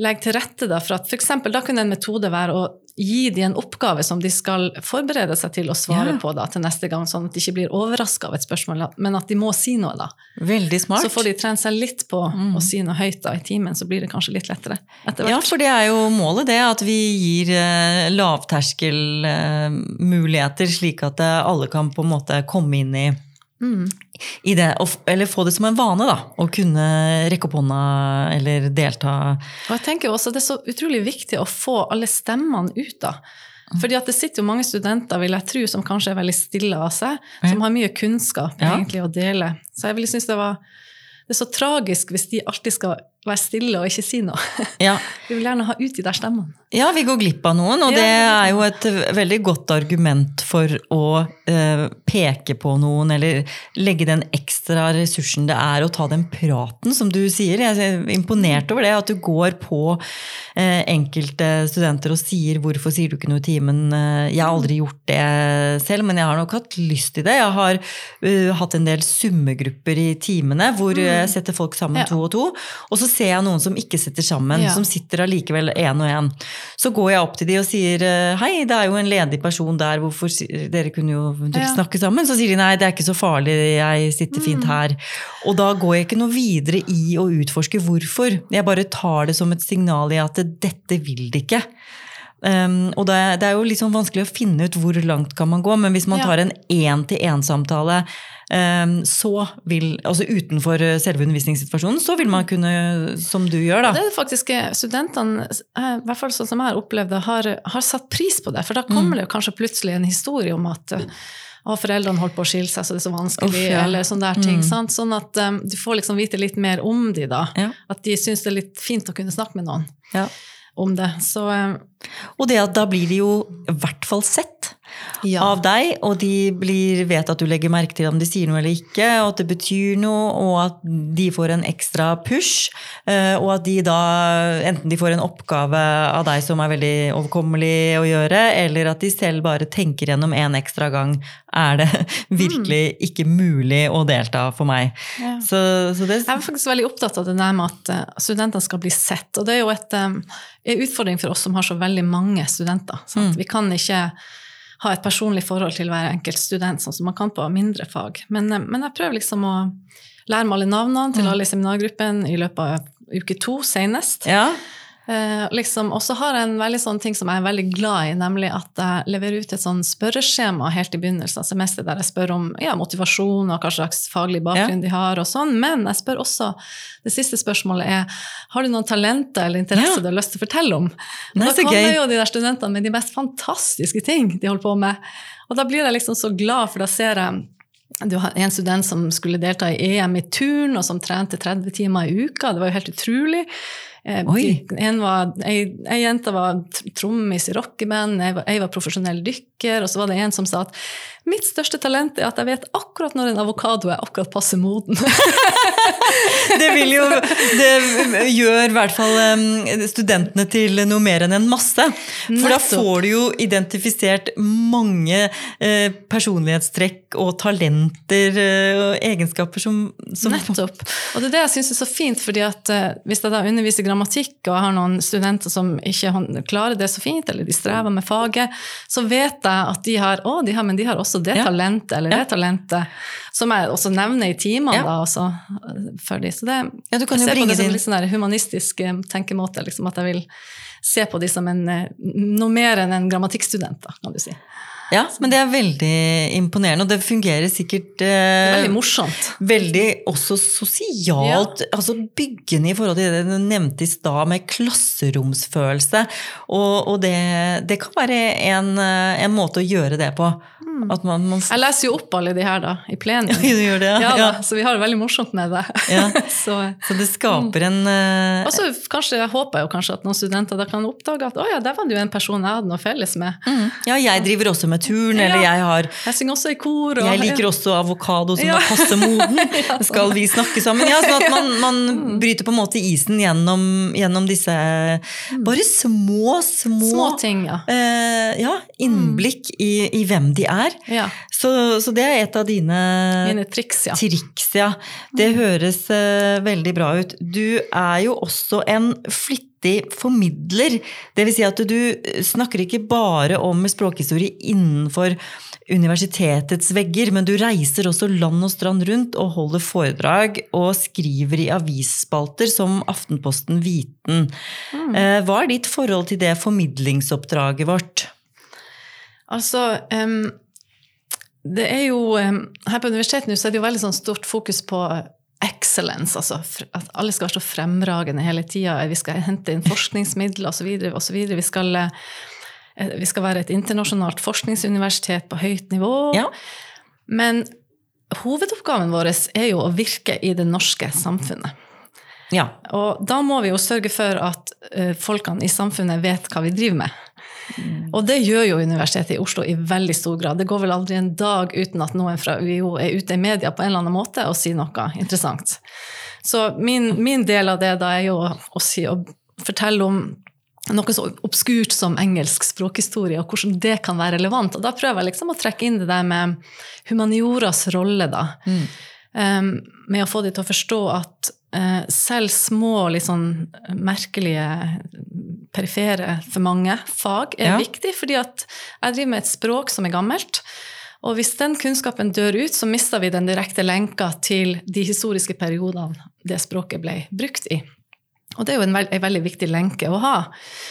legge til rette da, for at for eksempel, Da kunne en metode være å gi dem en oppgave som de skal forberede seg til å svare Ja. på da, til neste gang, sånn at de ikke blir overraska av et spørsmål, men at de må si noe. da. Veldig smart. Så får de trent seg litt på å si noe høyt da i timen, så blir det kanskje litt lettere etter Ja, for det er jo målet, det. At vi gir eh, lavterskelmuligheter, slik at eh, alle kan på en måte komme inn i, Mm. i det. Eller få det som en vane, da. Å kunne rekke opp hånda eller delta. Og jeg tenker også også Det er så utrolig viktig å få alle stemmene ut da. Fordi at det sitter jo mange studenter vil jeg tro, som kanskje er veldig stille av seg, som har mye kunnskap egentlig å dele. Så jeg vil synes det var det er så tragisk hvis de alltid skal være stille og ikke si noe. Ja. Vi vil gjerne ha ut de der stemmene. Ja, vi går glipp av noen, og det er jo et veldig godt argument for å eh, peke på noen, eller legge den ekstra ressursen det er å ta den praten, som du sier. Jeg er imponert over det, at du går på eh, enkelte studenter og sier 'hvorfor sier du ikke noe i timen'? Eh, Jeg har aldri gjort det selv, men jeg har nok hatt lyst til det. Jeg har uh, hatt en del summegrupper i timene, hvor jeg setter folk sammen Ja. to og to, og så ser jeg noen som ikke sitter sammen, Ja. som sitter allikevel én og én. Så går jeg opp til de og sier eh, hei, det er jo en ledig person der, hvorfor dere kunne jo Ja. snakke sammen? Så sier de nei, det er ikke så farlig, jeg sitter Mm. fint her. Og da går jeg ikke noe videre i å utforske hvorfor. Jeg bare tar det som et signal i at dette vil de ikke. Um, og det det er jo sånn vanskelig å finne ut hvor langt kan man gå, men hvis man Ja. tar en én-til-én-samtale um, så vil, altså utenfor eh, selve undervisningssituasjonen, så vil man kunne, som du gjør, da. Det er faktisk eh, studentene, eh, i hvert fall sånn som jeg har opplevd det, har, har satt pris på det. For da kommer det jo kanskje plutselig en historie om at og foreldrene holdt på å skille seg, så det er så vanskelig, Uff, ja. eller sånne der ting. Sant? Sånn at um, du får liksom vite litt mer om de da. Ja. At de syns det er litt fint å kunne snakke med noen Ja. Om det. Så um, Og det at da blir de jo i hvert fall sett ja. av deg, og de blir, vet at du legger merke til om de sier noe eller ikke, og at det betyr noe, og at de får en ekstra push, eh, og at de da enten de får en oppgave av deg som er veldig overkommelig å gjøre, eller at de selv bare tenker gjennom en ekstra gang er det virkelig ikke mulig å delta for meg. Ja. Så, så det Jeg er faktisk veldig opptatt av det der med at eh, studentene skal bli sett. Og det er jo et, um, en utfordring for oss som har så veldig mange studenter. Sant? Vi kan ikke ha et personlig forhold til hver enkelt student, sånn som man kan på mindre fag. Men, eh, men jeg prøver liksom å lære meg alle navnene til alle i seminargruppen i løpet av uke to senest. Ja, Eh, liksom, og så har jeg en veldig sånn ting som jeg er veldig glad i, nemlig at jeg leverer ut et sånn spørreskjema helt i begynnelsen av semesteret der jeg spør om ja, motivasjon og hva slags faglig bakgrunn de har, og sånn. Men jeg spør også Det siste spørsmålet er har du noen talenter eller interesser Ja. du har lyst til å fortelle om. Og Nei, da kommer gøy. jo de der studentene med de mest fantastiske ting de holder på med. Og da blir jeg liksom så glad, for da ser jeg du har en student som skulle delta i EM i turn, og som trente 30 timer i uka. Det var jo helt utrolig. Eh, Oi. En, var, ei, ei jente var trommis i rockeband, jeg var, jeg var profesjonell dykker, og så var det en som sa at mitt største talent er at jeg vet akkurat når en avokado er akkurat passe moden. det vil jo Det gjør i hvert fall studentene til noe mer enn en masse. For da får du jo identifisert mange eh, personlighetstrekk og talenter eh, og egenskaper som, som Nettopp. Og det er det jeg syns er så fint, fordi at eh, hvis jeg da underviser grammatikk, og jeg har noen studenter som ikke klarer det så fint, eller de strever med faget, så vet jeg at de har å, de har, men de har også det Ja. talentet, eller det talentet, som jeg også nevner i timene da, også, eh, for de. Så det, Ja, du kan jeg ser på det som en litt sånn der humanistisk eh, tenkemåte, liksom, at jeg vil se på de som en, eh, noe mer enn en grammatikkstudent, da, kan du si. Ja, men det er veldig imponerende, og det fungerer sikkert er eh, veldig morsomt. Veldig også sosialt, altså byggende i forhold til det du nevnte i stad, med klasseromsfølelse. Og, og det, det kan være en, eh, en måte å gjøre det på. At man, man Jeg leser jo opp alle de her da, i plenum. Gjør det, ja. Ja, da, ja. så vi har det veldig morsomt med det. Ja. så, Så det skaper en eh, og så kanskje, jeg håper jo kanskje at noen studenter da kan oppdage at å ja, der var det jo en person jeg hadde noe felles med. mm, Ja, jeg driver også med turn, Ja. eller jeg har Jeg synger også i kor. Og, jeg liker også avokado som Ja. er passe moden. Skal vi snakke sammen? Ja, sånn at man, man bryter på en måte isen gjennom, gjennom disse bare små, små, Små ting, ja. eh, ja, innblikk i, i hvem de er. ja. Så, så det er et av dine Mine triks, ja. triks, ja. Det høres eh, veldig bra ut. Du er jo også en flittig formidler. Det vil si at du snakker ikke bare om språkhistorie innenfor universitetets vegger, men du reiser også land og strand rundt og holder foredrag og skriver i avisspalter som Aftenposten Viten. Mm. Hva er ditt forhold til det formidlingsoppdraget vårt? Altså, um, det er jo Her på universitetet nå så er det jo veldig sånn stort fokus på excellence, altså at alle skal være så fremragende hele tida. Vi skal hente inn forskningsmidler osv. osv. Vi, skal, eh, vi skal være et internasjonalt forskningsuniversitet på høyt nivå. Ja. Men hovedoppgaven vår er jo å virke i det norske samfunnet. Ja. Og da må vi jo sørge for at eh, folkene i samfunnet vet hva vi driver med. Og det gjør jo Universitetet i Oslo i veldig stor grad. Det går vel aldri en dag uten at noen fra UiO er ute i media på en eller annen måte og sier noe interessant. Så min, min del av det da er jo å, å, si, å fortelle om noe så obskurt som engelsk språkhistorie, og hvordan det kan være relevant. Og da prøver jeg liksom å trekke inn det der med humanioras rolle, da. Mm. Um, med å få de til å forstå at selv små, litt sånn merkelige, perifere for mange fag er Ja. viktig, fordi at jeg driver med et språk som er gammelt. Og hvis den kunnskapen dør ut, så mister vi den direkte lenka til de historiske periodene det språket ble brukt i. Og det er jo en, veld, en veldig viktig lenke å ha.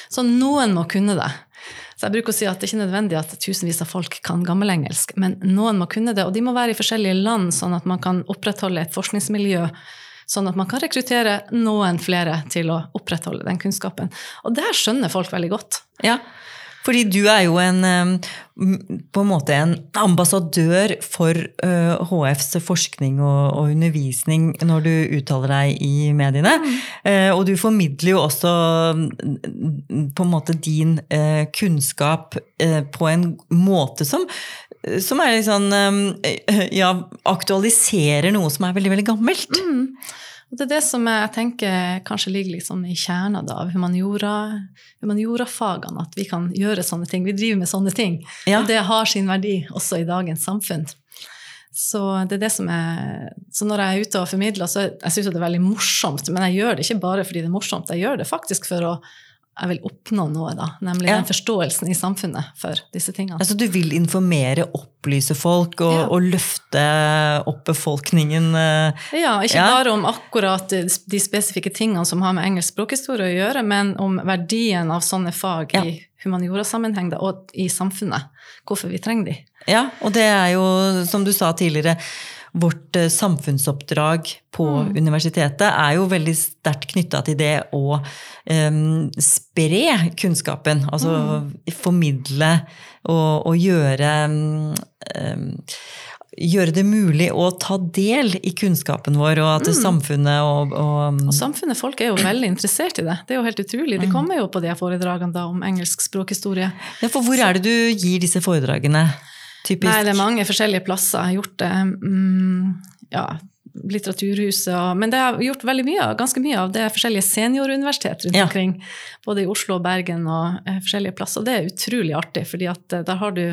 Så noen må kunne det. Så jeg bruker å si at det er ikke nødvendig at tusenvis av folk kan gammelengelsk, men noen må kunne det, og de må være i forskjellige land, sånn at man kan opprettholde et forskningsmiljø, sånn at man kan rekruttere noen flere til å opprettholde den kunnskapen. Og det her skjønner folk veldig godt. Ja, fordi du er jo en, eh, på en måte en ambassadør for eh, HFs forskning og, undervisning når du uttaler deg i mediene. Eh, og du formidler jo også mm, på en måte din eh, kunnskap eh, på en måte som som er litt sånn eh, Ja, aktualiserer noe som er veldig, veldig gammelt. Og det er det som jeg tenker kanskje ligger sånn i kjerna da, av humaniora, humaniorafagene, at vi kan gjøre sånne ting. Vi driver med sånne ting. Ja. Og det har sin verdi også i dagens samfunn. Så det er det som er Så når jeg er ute og formidler, så jeg syns det er veldig morsomt. Men jeg gjør det ikke bare fordi det er morsomt, jeg gjør det faktisk for å jeg vil oppnå noe, da. Nemlig Ja. den forståelsen i samfunnet for disse tingene. Altså du vil informere, opplyse folk og, Ja. og løfte opp befolkningen. eh, Ja, ikke Ja. bare om akkurat de spesifikke tingene som har med engelsk språkhistorie å gjøre, men om verdien av sånne fag i humaniorasammenheng og i samfunnet. Hvorfor vi trenger de. Ja, og det er jo, som du sa tidligere, vårt eh, samfunnsoppdrag på universitetet er jo veldig sterkt knytta til det å um, spre kunnskapen. Altså formidle og, og gjøre em, Gjøre det mulig å ta del i kunnskapen vår, og at samfunnet og, og Og samfunnet, folk er jo veldig interessert i det. Det er jo helt utrolig. De kommer jo på de foredragene da om engelsk språkhistorie. ja, For hvor er det du gir disse foredragene? Typisk. Nei, det er mange forskjellige plasser. Jeg har gjort det mm, ja, Litteraturhuset og Men det har gjort veldig mye ganske mye av. Det er forskjellige senioruniversitet rundt Ja. omkring. Både i Oslo og Bergen og eh, forskjellige plasser. Og det er utrolig artig, fordi at eh, der har du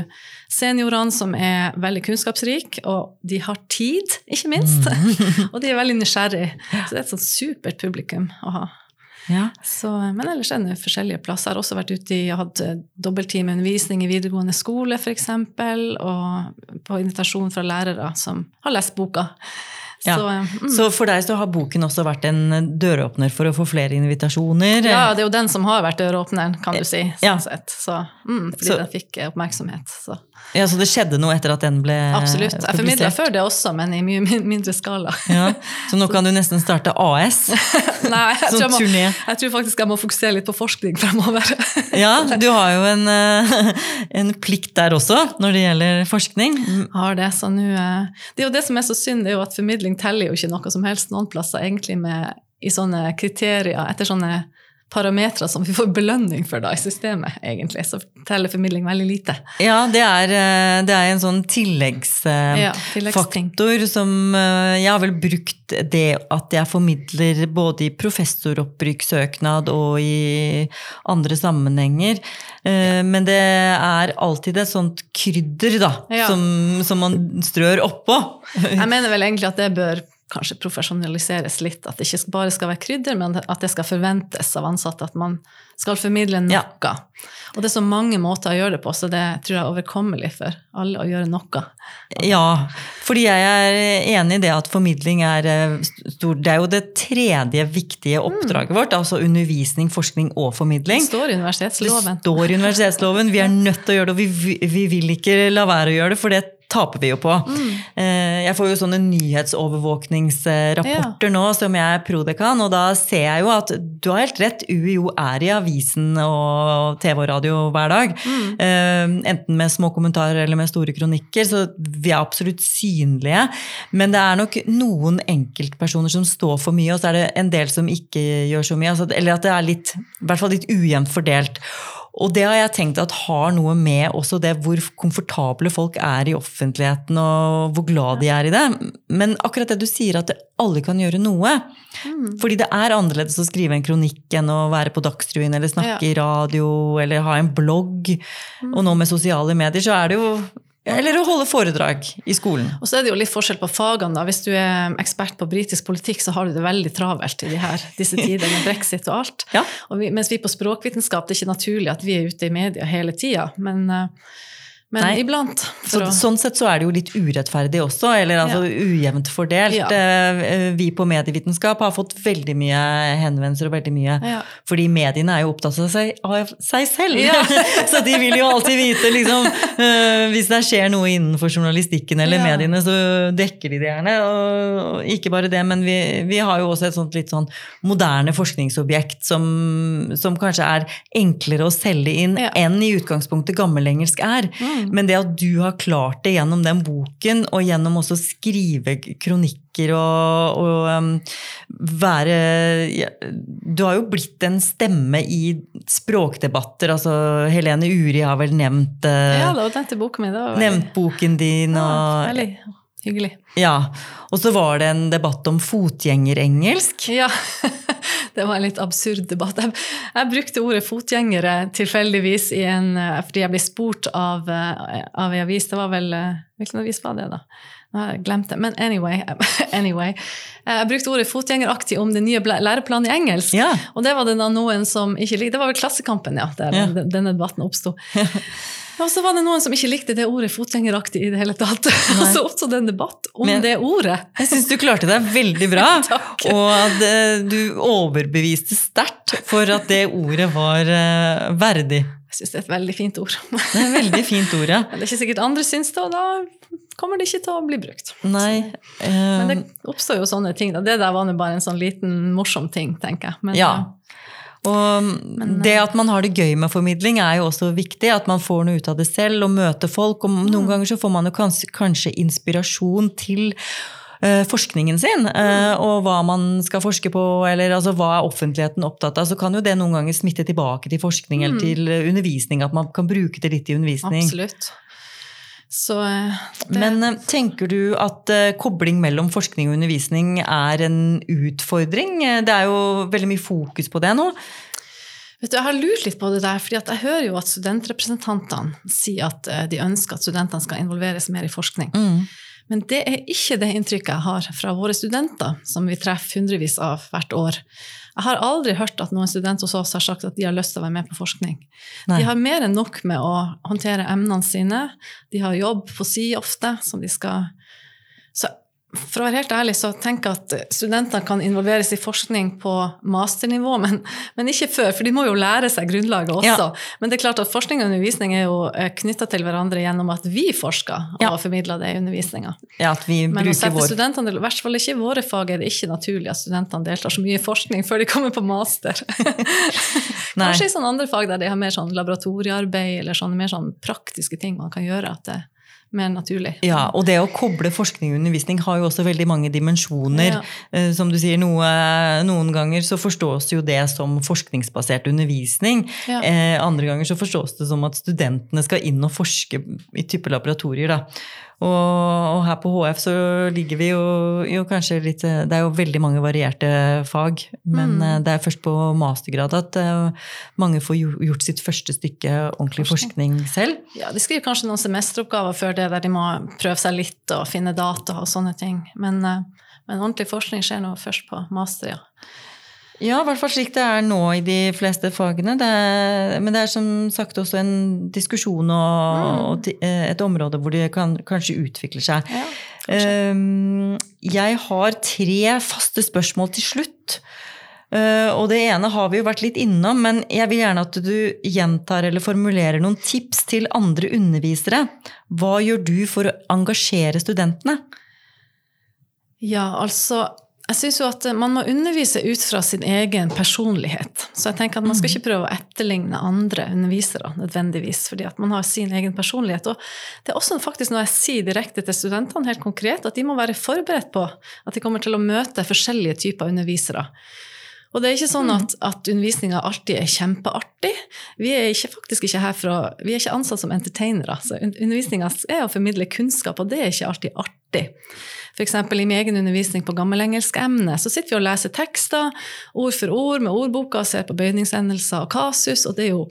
seniorene som er veldig kunnskapsrike, og de har tid, ikke minst. og de er veldig nysgjerrige. Så det er et sånt supert publikum å ha. Ja. Så, men ellers er det forskjellige plasser. Jeg har også vært ute i, jeg hatt eh, dobbelttimeundervisning i videregående skole, f.eks., og på invitasjon fra lærere som har lest boka. Ja. Så, eh, mm. Så for deg så har boken også vært en døråpner for å få flere invitasjoner? ja, det er jo den som har vært døråpneren, kan du si. Sånn Ja. sett. Så, mm, fordi Så- den fikk eh, oppmerksomhet. Så. Ja, Så det skjedde noe etter at den ble Absolutt. Jeg formidla før det også, men i mye mindre skala. Ja, så nå kan du nesten starte AS? Nei, jeg tror, jeg, må, jeg tror faktisk jeg må fokusere litt på forskning fremover. Ja, du har jo en, eh, en plikt der også, når det gjelder forskning. har det, så nå eh, Det er jo det som er så synd, det er jo at formidling teller jo ikke noe som helst noen plasser egentlig med, i sånne kriterier, etter sånne parametere som vi får belønning for da i systemet, egentlig. Så teller formidling veldig lite. Ja, det er, eh, det er en sånn tilleggsfaktor Ja, tilleggsting. som eh, Jeg har vel brukt det at jeg formidler både i professoropprykkssøknad og i andre sammenhenger. Ja. Men det er alltid et sånt krydder, da, Ja. som, som man strør oppå. Jeg mener vel egentlig at det bør kanskje profesjonaliseres litt. At det ikke bare skal være krydder, men at det skal forventes av ansatte at man skal formidle noe. Ja. Og det er så mange måter å gjøre det på, så det tror jeg er overkommelig for alle å gjøre noe. Ja, fordi jeg er enig i det at formidling er eh, stor Det er jo det tredje viktige oppdraget vårt, altså undervisning, forskning og formidling. Det står i universitetsloven. Det står i universitetsloven, vi er nødt til å gjøre det, og vi, vi vil ikke la være å gjøre det, for det taper vi jo på. Mm. Eh, Jeg får jo sånne nyhetsovervåkningsrapporter nå som jeg er prodekan, og da ser jeg jo at du har helt rett, UiO er i avisen og TV og radio hver dag. Mm. Eh, Enten med små kommentarer eller med store kronikker, så vi er absolutt synlige. Men det er nok noen enkeltpersoner som står for mye, og så er det en del som ikke gjør så mye. Altså, eller at det er litt, i hvert fall litt ujevnt fordelt. Og det har jeg tenkt at har noe med også det hvor komfortable folk er i offentligheten, og hvor glad de er i det. Men akkurat det du sier, at alle kan gjøre noe. Fordi det er annerledes å skrive en kronikk enn å være på Dagsrevyen eller snakke Ja. i radio eller ha en blogg. Og nå med sosiale medier så er det jo Eller å holde foredrag i skolen. Og så er det jo litt forskjell på fagene. da. Hvis du er ekspert på britisk politikk, så har du det veldig travelt i de her, disse tider med brexit og alt. Ja. Og vi, mens vi på språkvitenskap, det er ikke naturlig at vi er ute i media hele tida. Men, eh, men Nei. iblant. Så, å, sånn sett så er det jo litt urettferdig også, eller altså ujevnt fordelt. Ja. Eh, Vi på medievitenskap har fått veldig mye henvendelser og veldig mye Ja. Fordi mediene er jo opptatt av seg, av seg selv. Ja. så de vil jo alltid vite, liksom eh, Hvis det skjer noe innenfor journalistikken eller Ja. mediene, så dekker de det gjerne. Og ikke bare det, men vi, vi har jo også et sånt litt sånn moderne forskningsobjekt som, som kanskje er enklere å selge inn Ja. enn i utgangspunktet gammelengelsk er. Mm. Men det at du har klart det gjennom den boken, og gjennom også å skrive kronikker og, og um, være ja, Du har jo blitt en stemme i språkdebatter. altså Helene Uri har vel nevnt, uh, ja, den til boka mi. Nevnt boken din. ja, Og, veldig hyggelig. ja. og så var det en debatt om fotgjengerengelsk. Ja, det var en litt absurd debatt. Jeg, jeg brukte ordet fotgjengere tilfeldigvis en, eh, fordi jeg ble spurt av, eh, av en avis. Det var vel eh, Hvilken avis var det, da? Jeg glemt det. Men anyway. anyway. Jeg brukte ordet fotgjengeraktig om den nye læreplanen i engelsk. Ja. Og det var det da noen som ikke likte. Det var vel Klassekampen, ja, der Ja. denne debatten oppsto. Og så var det noen som ikke likte det ordet fotgjengeraktig i det hele tatt. Og så oppstod det en debatt om Men- det ordet. Jeg syns du klarte deg veldig bra. Og at eh, du overbeviste sterkt for at det ordet var eh, verdig. Jeg syns det er et veldig fint ord. Det er veldig fint ord, ja. Men det er ikke sikkert andre syns det, og da kommer det ikke til å bli brukt. Nei. Um... Men det oppstår jo sånne ting. Da. Det der var bare en sånn liten morsom ting, tenker jeg. Men, Ja. eh, Og Men, det at man har det gøy med formidling, er jo også viktig. At man får noe ut av det selv og møter folk. Og noen ganger så får man jo kanskje, kanskje inspirasjon til eh, forskningen sin, eh, og hva man skal forske på, eller altså, hva er offentligheten opptatt av. Så kan jo det noen ganger smitte tilbake til forskning eller til eh, undervisning, at man kan bruke det litt i undervisning. Absolutt. Så eh, det, Men eh, tenker du at eh, kobling mellom forskning og undervisning er en utfordring? Eh, Det er jo veldig mye fokus på det nå. vet du, jeg har lurt litt på det der, fordi jeg hører jo at studentrepresentantene sier at eh, de ønsker at studentene skal involveres mer i forskning. Men det er ikke det inntrykket jeg har fra våre studenter, som vi treffer hundrevis av hvert år. Jeg har aldri hørt at noen student hos oss har sagt at de har lyst til å være med på forskning. Nei. De har mer enn nok med å håndtere emnene sine. De har jobb på si ofte, som de skal for å være helt ærlig så tenker jeg at studentene kan involveres i forskning på masternivå, men, men ikke før, for de må jo lære seg grunnlaget også. Ja. Men det er klart at forskning og undervisning er jo knytta til hverandre gjennom at vi forsker og Ja. formidler det i undervisninga. Ja, at vi Men å sette vår studentene, i hvert fall ikke i våre fag, er det ikke naturlig at studentene deltar så mye i forskning før de kommer på master. Kanskje i sånne andre fag der de har mer sånn laboratoriearbeid eller sånne mer sånn praktiske ting man kan gjøre, at det mer naturlig. Ja, og det å koble forskning og undervisning har jo også veldig mange dimensjoner. Ja. Eh, Som du sier, noe, noen ganger så forstås jo det som forskningsbasert undervisning. Ja. Eh, andre ganger så forstås det som at studentene skal inn og forske i type laboratorier. Da. Og, og her på HF så ligger vi jo, jo kanskje litt eh, Det er jo veldig mange varierte fag, men Mm. det er først på mastergrad at mange får gjort sitt første stykke ordentlig forskning selv. Ja, de skriver kanskje noen semesteroppgaver før det, der de må prøve seg litt og finne data og sånne ting. Men, eh, men ordentlig forskning skjer nå først på master, ja. Ja, i hvert fall slik det er nå i de fleste fagene. Det er, men det er som sagt også en diskusjon og, og eh, et område hvor det kan kanskje utvikle seg. ja Ehm, jeg har tre faste spørsmål til slutt. Eh, og det ene har vi jo vært litt innom, men jeg vil gjerne at du gjentar eller formulerer noen tips til andre undervisere. Hva gjør du for å engasjere studentene? Ja, altså jeg syns jo at man må undervise ut fra sin egen personlighet. Så jeg tenker at man skal ikke prøve å etterligne andre undervisere nødvendigvis, fordi at man har sin egen personlighet. Og det er også faktisk når jeg sier direkte til studentene helt konkret, at de må være forberedt på at de kommer til å møte forskjellige typer undervisere. Og det er ikke sånn at, at undervisninga alltid er kjempeartig. Vi er ikke, faktisk ikke her for å, vi er ikke ansatt som entertainere. Så undervisninga er å formidle kunnskap, og det er ikke alltid artig. F.eks. i min egen undervisning på gammelengelsk-emne så sitter vi og leser tekster ord for ord med ordboka og ser på bøyningsendelser og kasus, og det er jo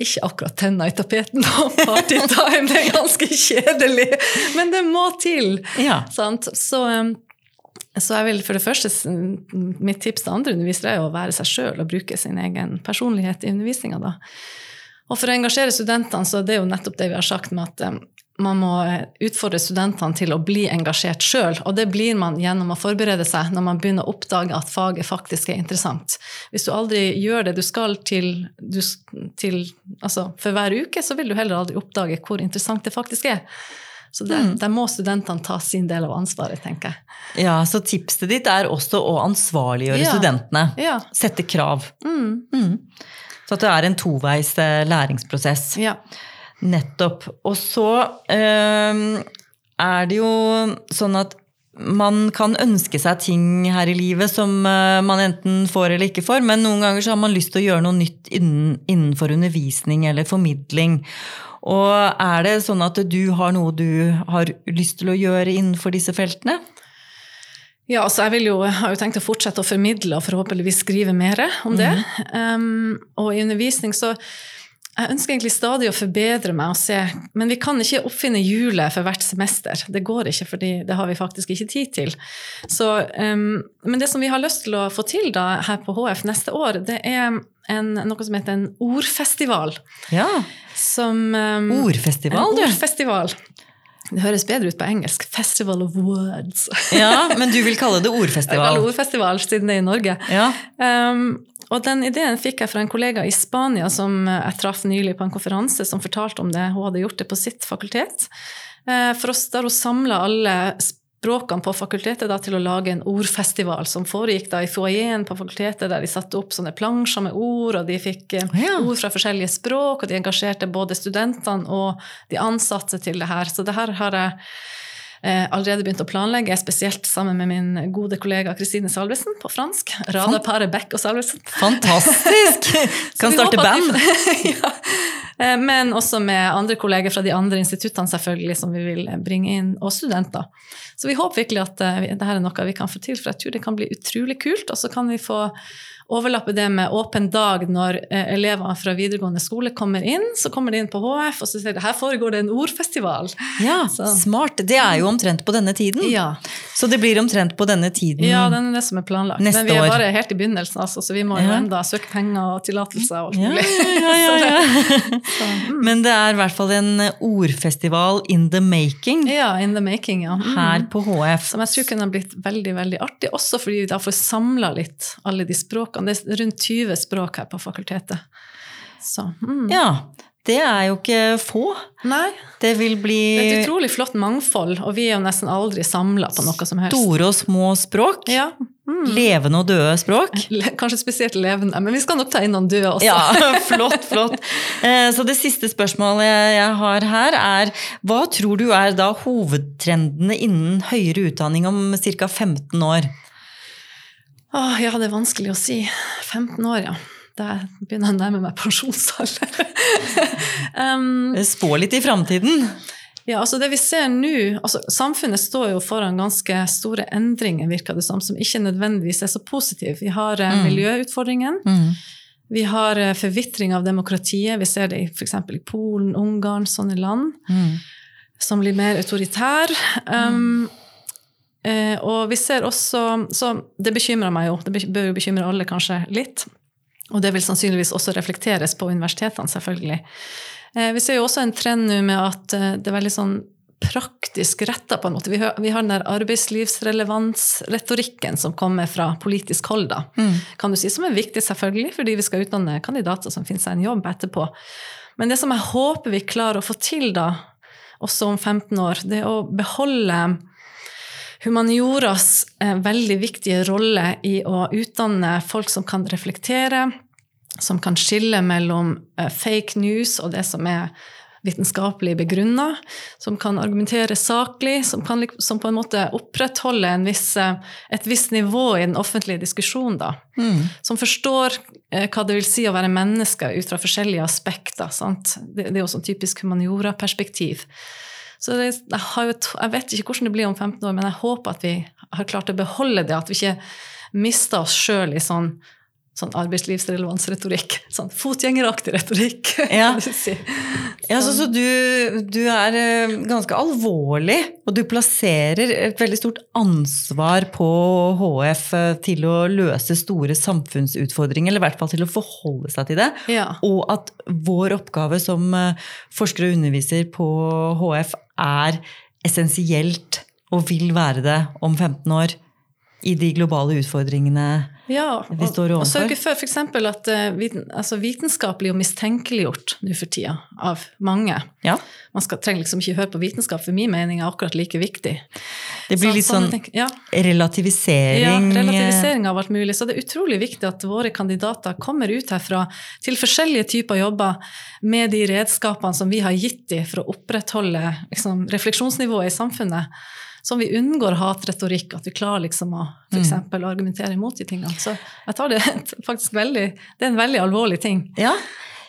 ikke akkurat tenna i tapeten og partytime, det er ganske kjedelig, men det må til. Ja. Så, um, så jeg vil for det første, Mitt tips til andre undervisere er å være seg sjøl og bruke sin egen personlighet i undervisninga. Og for å engasjere studentene, så det er jo nettopp det vi har sagt med at um, man må eh, utfordre studentene til å bli engasjert sjøl. Og det blir man gjennom å forberede seg når man begynner å oppdage at faget faktisk er interessant. Hvis du aldri gjør det du skal til, du, til altså for hver uke, så vil du heller aldri oppdage hvor interessant det faktisk er. Så der, mm. der må studentene ta sin del av ansvaret, tenker jeg. Ja, Så tipset ditt er også å ansvarliggjøre ja. studentene. Ja. Sette krav. Mm. Mm. Så at det er en toveis eh, læringsprosess. Ja. Nettopp. Og så øh, er det jo sånn at man kan ønske seg ting her i livet som uh, man enten får eller ikke får, men noen ganger så har man lyst til å gjøre noe nytt innen, innenfor undervisning eller formidling. Og er det sånn at du har noe du har lyst til å gjøre innenfor disse feltene? Ja, altså jeg, jo, jeg, har jo tenkt å fortsette å formidle og forhåpentligvis skrive mer om det. Mm. Um, og i undervisning så jeg ønsker egentlig stadig å forbedre meg og se, men vi kan ikke oppfinne hjulet for hvert semester. Det går ikke, for det har vi faktisk ikke tid til. Så, um, men det som vi har lyst til å få til da, her på HF neste år, det er en, noe som heter en ordfestival. Ja. Som, um, ordfestival, du. Ordfestival. Det høres bedre ut på engelsk. Festival of Words. ja, Men du vil kalle det ordfestival? Jeg kaller det ordfestival, siden det er i Norge. Ja. Um, og den ideen fikk jeg fra en kollega i Spania som jeg traff nylig på en konferanse, som fortalte om det. Hun hadde gjort det på sitt fakultet. Eh, for oss, der hun samla alle språkene på fakultetet da, til å lage en ordfestival som foregikk da i foajeen på fakultetet, der de satte opp sånne plansjer med ord, og de fikk eh, ja. ord fra forskjellige språk, og de engasjerte både studentene og de ansatte til det her. Så det her har jeg allerede begynt å planlegge, spesielt sammen med min gode kollega Kristine Salvesen på fransk. Rada Pare Beck og Salvesen. Fantastisk! kan starte band. ja. Eh, men også med andre kolleger fra de andre instituttene selvfølgelig, som vi vil bringe inn, og studenter. Så vi håper virkelig at uh, dette er noe vi kan få til, for jeg tror det kan bli utrolig kult. Og så kan vi få overlappe det med åpen dag når eh, elevene fra videregående skole kommer inn. Så kommer de inn på HF, og så sier de her foregår det en ordfestival. Ja, så. smart. Det er jo omtrent på denne tiden. Ja. Så det blir omtrent på denne tiden Ja, den er det som er planlagt. Neste Men vi er bare helt i begynnelsen, altså, så vi må jo ja. enda søke penger og tillatelser og alt mulig. Ja, mm. Men det er i hvert fall en ordfestival in the making. Ja, in the making, ja. Mm. Her på HF. Som jeg tror kunne blitt veldig, veldig artig, også fordi vi da får samla litt alle de språkene språkene. Det er rundt 20 språk her på fakultetet. Så, mm. Ja, det er jo ikke få. Nei. Det vil bli Det er et utrolig flott mangfold, og vi er jo nesten aldri samla på noe som helst. Store og små språk. Ja. Mm. Levende og døde språk. Kanskje spesielt levende, men vi skal nok ta inn noen døde også. Ja, flott, flott. Eh, så det siste spørsmålet jeg har her, er hva tror du er da hovedtrendene innen høyere utdanning om ca. 15 år? Åh, ja, det er vanskelig å si. 15 år, ja. Da begynner jeg å nærme meg pensjonsalder. um, Spå litt i framtiden. Ja, altså det vi ser nå, altså Samfunnet står jo foran ganske store endringer, virker det som, som ikke nødvendigvis er så positive. Vi har eh, mm. miljøutfordringen. Mm. Vi har eh, forvitring av demokratiet. Vi ser det f.eks. i Polen, Ungarn, sånne land. Mm. Som blir mer autoritære. Um, Eh, og vi ser også Så det bekymrer meg jo. Det bør jo bekymre alle kanskje litt. Og det vil sannsynligvis også reflekteres på universitetene, selvfølgelig. Eh, vi ser jo også en trend nå med at eh, det er veldig sånn praktisk retta, på en måte. Vi har, vi har den der arbeidslivsrelevansretorikken som kommer fra politisk hold, da. Mm. Kan du si, som er viktig, selvfølgelig, fordi vi skal utdanne kandidater som finner seg en jobb etterpå. Men det som jeg håper vi klarer å få til da, også om 15 år, det er å beholde humanioras eh, veldig viktige rolle i å utdanne folk som kan reflektere, som kan skille mellom eh, fake news og det som er vitenskapelig begrunna, som kan argumentere saklig, som kan som på en måte opprettholde en viss, eh, et visst nivå i den offentlige diskusjonen. Mm. Som forstår hva det vil si å være menneske ut fra forskjellige aspekter. Sant? Det, det er jo sånn typisk humaniora-perspektiv. Så det, jeg, jo, jeg, vet ikke hvordan det blir om 15 år, men jeg håper at vi har klart å beholde det. At vi ikke mister oss sjøl i sånn, sånn arbeidslivsrelevansretorikk. Sånn fotgjengeraktig retorikk. Ja, si. ja så, så du, du, er eh, ganske alvorlig, og du plasserer et veldig stort ansvar på HF eh, til å løse store samfunnsutfordringer, eller i hvert fall til å forholde seg til det. Ja. Og at vår oppgave som forskere forsker og underviser på HF er essensielt og vil være det om 15 år i de globale utfordringene ja, vi står overfor. Og sørge for f.eks. at uh, altså vitenskap blir jo mistenkeliggjort nå for tida av mange. Ja. Man skal, trenger liksom ikke høre på vitenskap, for min mening er akkurat like viktig. Det blir Så, litt sånn tenker, ja. relativisering Ja, relativisering av alt mulig. Så det er utrolig viktig at våre kandidater kommer ut herfra til forskjellige typer jobber med de redskapene som vi har gitt dem for å opprettholde liksom, refleksjonsnivået i samfunnet. Sånn vi unngår hatretorikk, at vi klarer liksom å for Mm. eksempel, argumentere imot de tingene. Så jeg tar det faktisk veldig Det er en veldig alvorlig ting. Ja.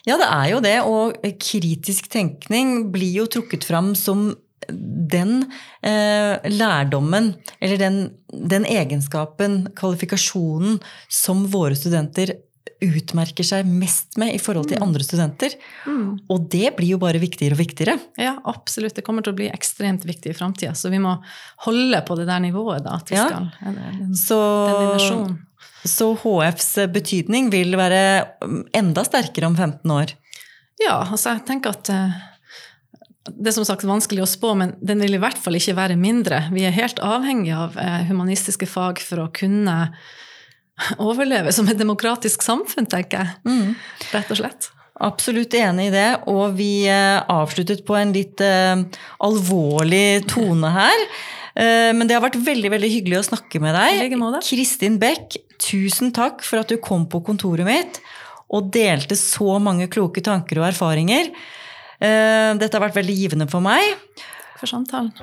ja, det er jo det. Og kritisk tenkning blir jo trukket fram som den eh, lærdommen, eller den, den egenskapen, kvalifikasjonen, som våre studenter utmerker seg mest med i forhold til andre studenter. Og det blir jo bare viktigere og viktigere. Ja, absolutt. Det kommer til å bli ekstremt viktig i framtida. Så vi må holde på det der nivået, da. At vi Ja. skal, eller den, Så, den dimensjonen. så HFs betydning vil være enda sterkere om 15 år. Ja, altså jeg tenker at eh, det er som sagt vanskelig å spå, men den vil i hvert fall ikke være mindre. Vi er helt avhengig av eh, humanistiske fag for å kunne overleve som et demokratisk samfunn, tenker jeg. Rett og slett. Absolutt enig i det, og vi eh, avsluttet på en litt uh, alvorlig tone her. Uh, men det har vært veldig veldig hyggelig å snakke med deg. Kristin Beck, tusen takk for at du kom på kontoret mitt og delte så mange kloke tanker og erfaringer. Uh, dette har vært veldig givende for meg. For samtalen.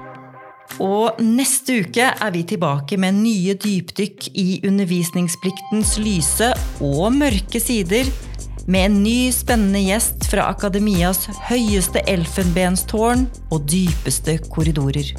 Og neste uke er vi tilbake med nye dypdykk i undervisningspliktens lyse og mørke sider, med en ny spennende gjest fra akademias høyeste elfenbenstårn og dypeste korridorer.